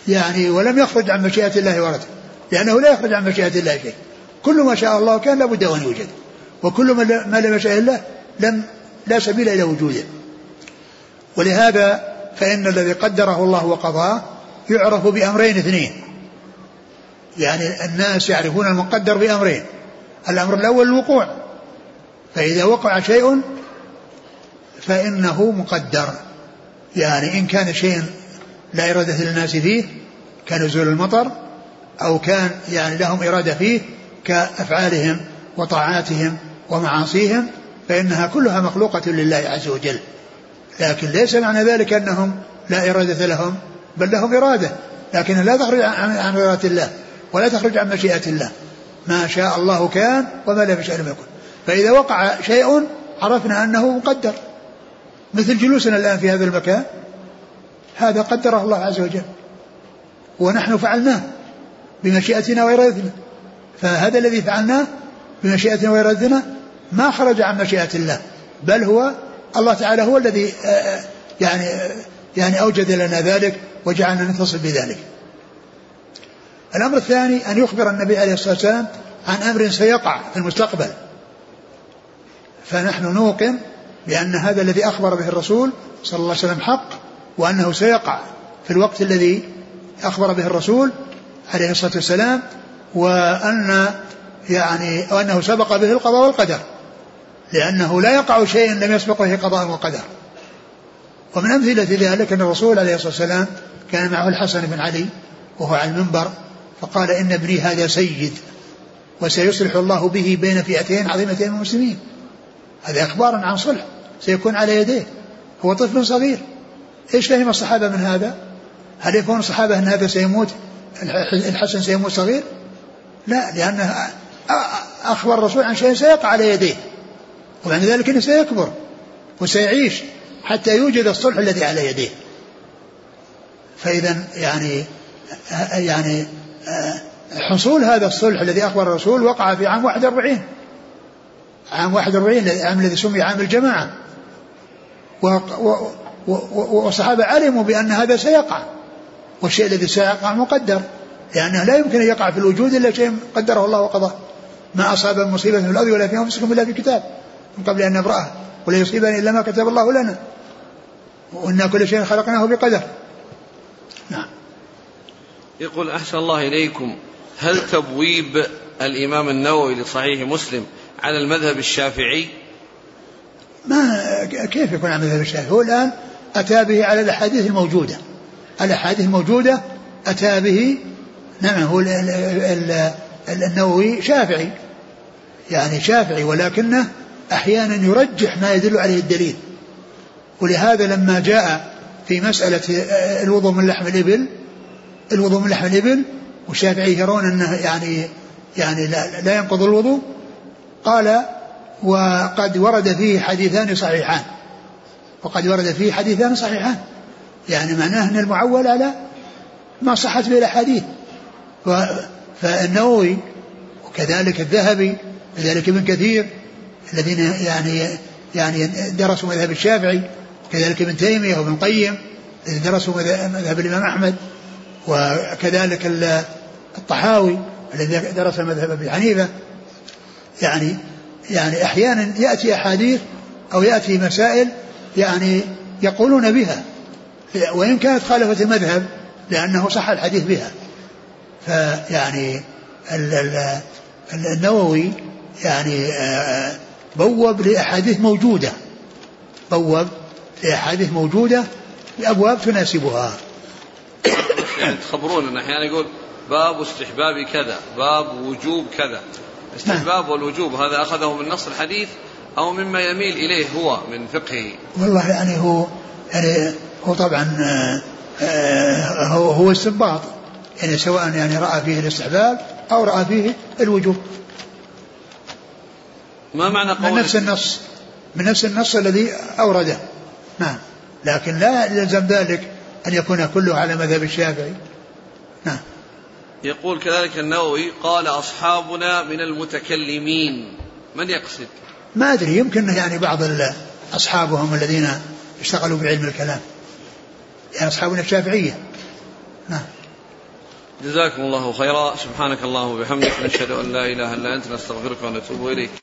يعني ولم يخرج عن مشيئة الله ورده لأنه لا يخرج عن مشيئة الله شيء. كل ما شاء الله كان لابد أن يوجد وكل ما لم يشاء الله لم لا سبيل إلى وجوده. ولهذا فإن الذي قدره الله وقضاه يعرف بأمرين اثنين. يعني الناس يعرفون المقدر بأمرين الأمر الأول الوقوع فإذا وقع شيء فإنه مقدر. يعني إن كان شيء لا إرادة للناس فيه كنزول المطر أو كان يعني لهم إرادة فيه كأفعالهم وطاعاتهم ومعاصيهم فإنها كلها مخلوقة لله عز وجل. لكن ليس معنى ذلك أنهم لا إرادة لهم بل لهم إرادة. لكن لا تخرج عن إرادة الله ولا تخرج عن مشيئة الله. ما شاء الله كان وما لم يشاء لم يكن. فإذا وقع شيء عرفنا أنه مقدر. مثل جلوسنا الآن في هذا المكان هذا قدره الله عز وجل. ونحن فعلناه بمشيئتنا وإرادتنا. فهذا الذي فعلناه بمشيئتنا وإرادتنا ما خرج عن مشيئة الله بل هو الله تعالى هو الذي آه، آه، يعني آه، يعني أوجد لنا ذلك وجعلنا نتصل بذلك. الأمر الثاني أن يخبر النبي عليه الصلاة والسلام عن أمر سيقع في المستقبل. فنحن نوقن بأن هذا الذي أخبر به الرسول صلى الله عليه وسلم حق وأنه سيقع في الوقت الذي أخبر به الرسول عليه الصلاة والسلام وأن يعني وأنه سبق به القضاء والقدر لأنه لا يقع شيء لم يسبق به قضاء وقدر. ومن أمثلة ذلك أن الرسول عليه الصلاة والسلام كان معه الحسن بن علي وهو على المنبر فقال إن ابني هذا سيد وسيصلح الله به بين فئتين عظيمتين من المسلمين. هذا إخبار عن صلح سيكون على يديه. هو طفل صغير. إيش فهم الصحابة من هذا؟ هل يفهم الصحابة أن هذا سيموت الحسن سيموت صغير؟ لا لأنه أخبر الرسول عن شيء سيقع على يديه وبعد ذلك إنه سيكبر وسيعيش حتى يوجد الصلح الذي على يديه. فإذا يعني يعني حصول هذا الصلح الذي أخبر الرسول وقع في عام 41 عام 41 العام الذي سمي عام الجماعة. والصحابة علموا بأن هذا سيقع والشيء الذي سيقع مقدر لأنه لا يمكن أن يقع في الوجود إلا شيء قدره الله وقضاه ما أصاب مصيبة في الأرض ولا في أنفسكم إلا في كتاب من قبل أن نبرأه ولا يصيبني إلا ما كتب الله لنا. وإنا كل شيء خلقناه بقدر. نعم. يقول أحسن الله إليكم هل تبويب الإمام النووي لصحيح مسلم على المذهب الشافعي؟ ما كيف يكون على المذهب الشافعي؟ هو الآن أتى به على الأحاديث الموجودة. الأحاديث الموجودة أتى به نعم هو النووي شافعي. يعني شافعي ولكنه أحيانا يرجح ما يدل عليه الدليل. ولهذا لما جاء في مسألة الوضوء من لحم الإبل الوضوء من لحم الإبل والشافعي يرون أنه يعني يعني لا, لا ينقض الوضوء قال وقد ورد فيه حديثان صحيحان. وقد ورد فيه حديثان صحيحان. يعني معناه أن المعول على ما صحت به الأحاديث. فالنووي وكذلك الذهبي وكذلك ابن كثير الذين يعني يعني درسوا مذهب الشافعي وكذلك ابن تيمية وابن القيم الذين درسوا مذهب الإمام أحمد وكذلك الطحاوي الذي درس مذهب أبي حنيفة. يعني يعني أحيانا يأتي أحاديث أو يأتي مسائل يعني يقولون بها وإن كانت خالفت المذهب لأنه صح الحديث بها. فيعني النووي يعني آه، بوب لأحاديث موجودة بوب لأحاديث موجودة بأبواب تناسبها. تخبرون أحيانا يقول باب استحباب كذا باب وجوب كذا. استحباب والوجوب هذا أخذه من نص الحديث أو مما يميل إليه هو من فقهه. والله يعني هو يعني هو طبعا آه، هو هو استنباط. يعني سواء يعني رأى فيه الاستحباب أو رأى فيه الوجوب. ما معنى قول من نفس النص من نفس النص الذي أورده. نعم. لكن لا يلزم ذلك أن يكون كله على مذهب الشافعي. يقول كذلك النووي قال أصحابنا من المتكلمين. من يقصد؟ ما أدري يمكن يعني بعض أصحابهم الذين اشتغلوا بعلم الكلام. يعني أصحابنا الشافعية. نعم. جزاكم الله خيرا. سبحانك اللهم وبحمدك نشهد أن لا إله إلا أنت نستغفرك ونتوب إليك.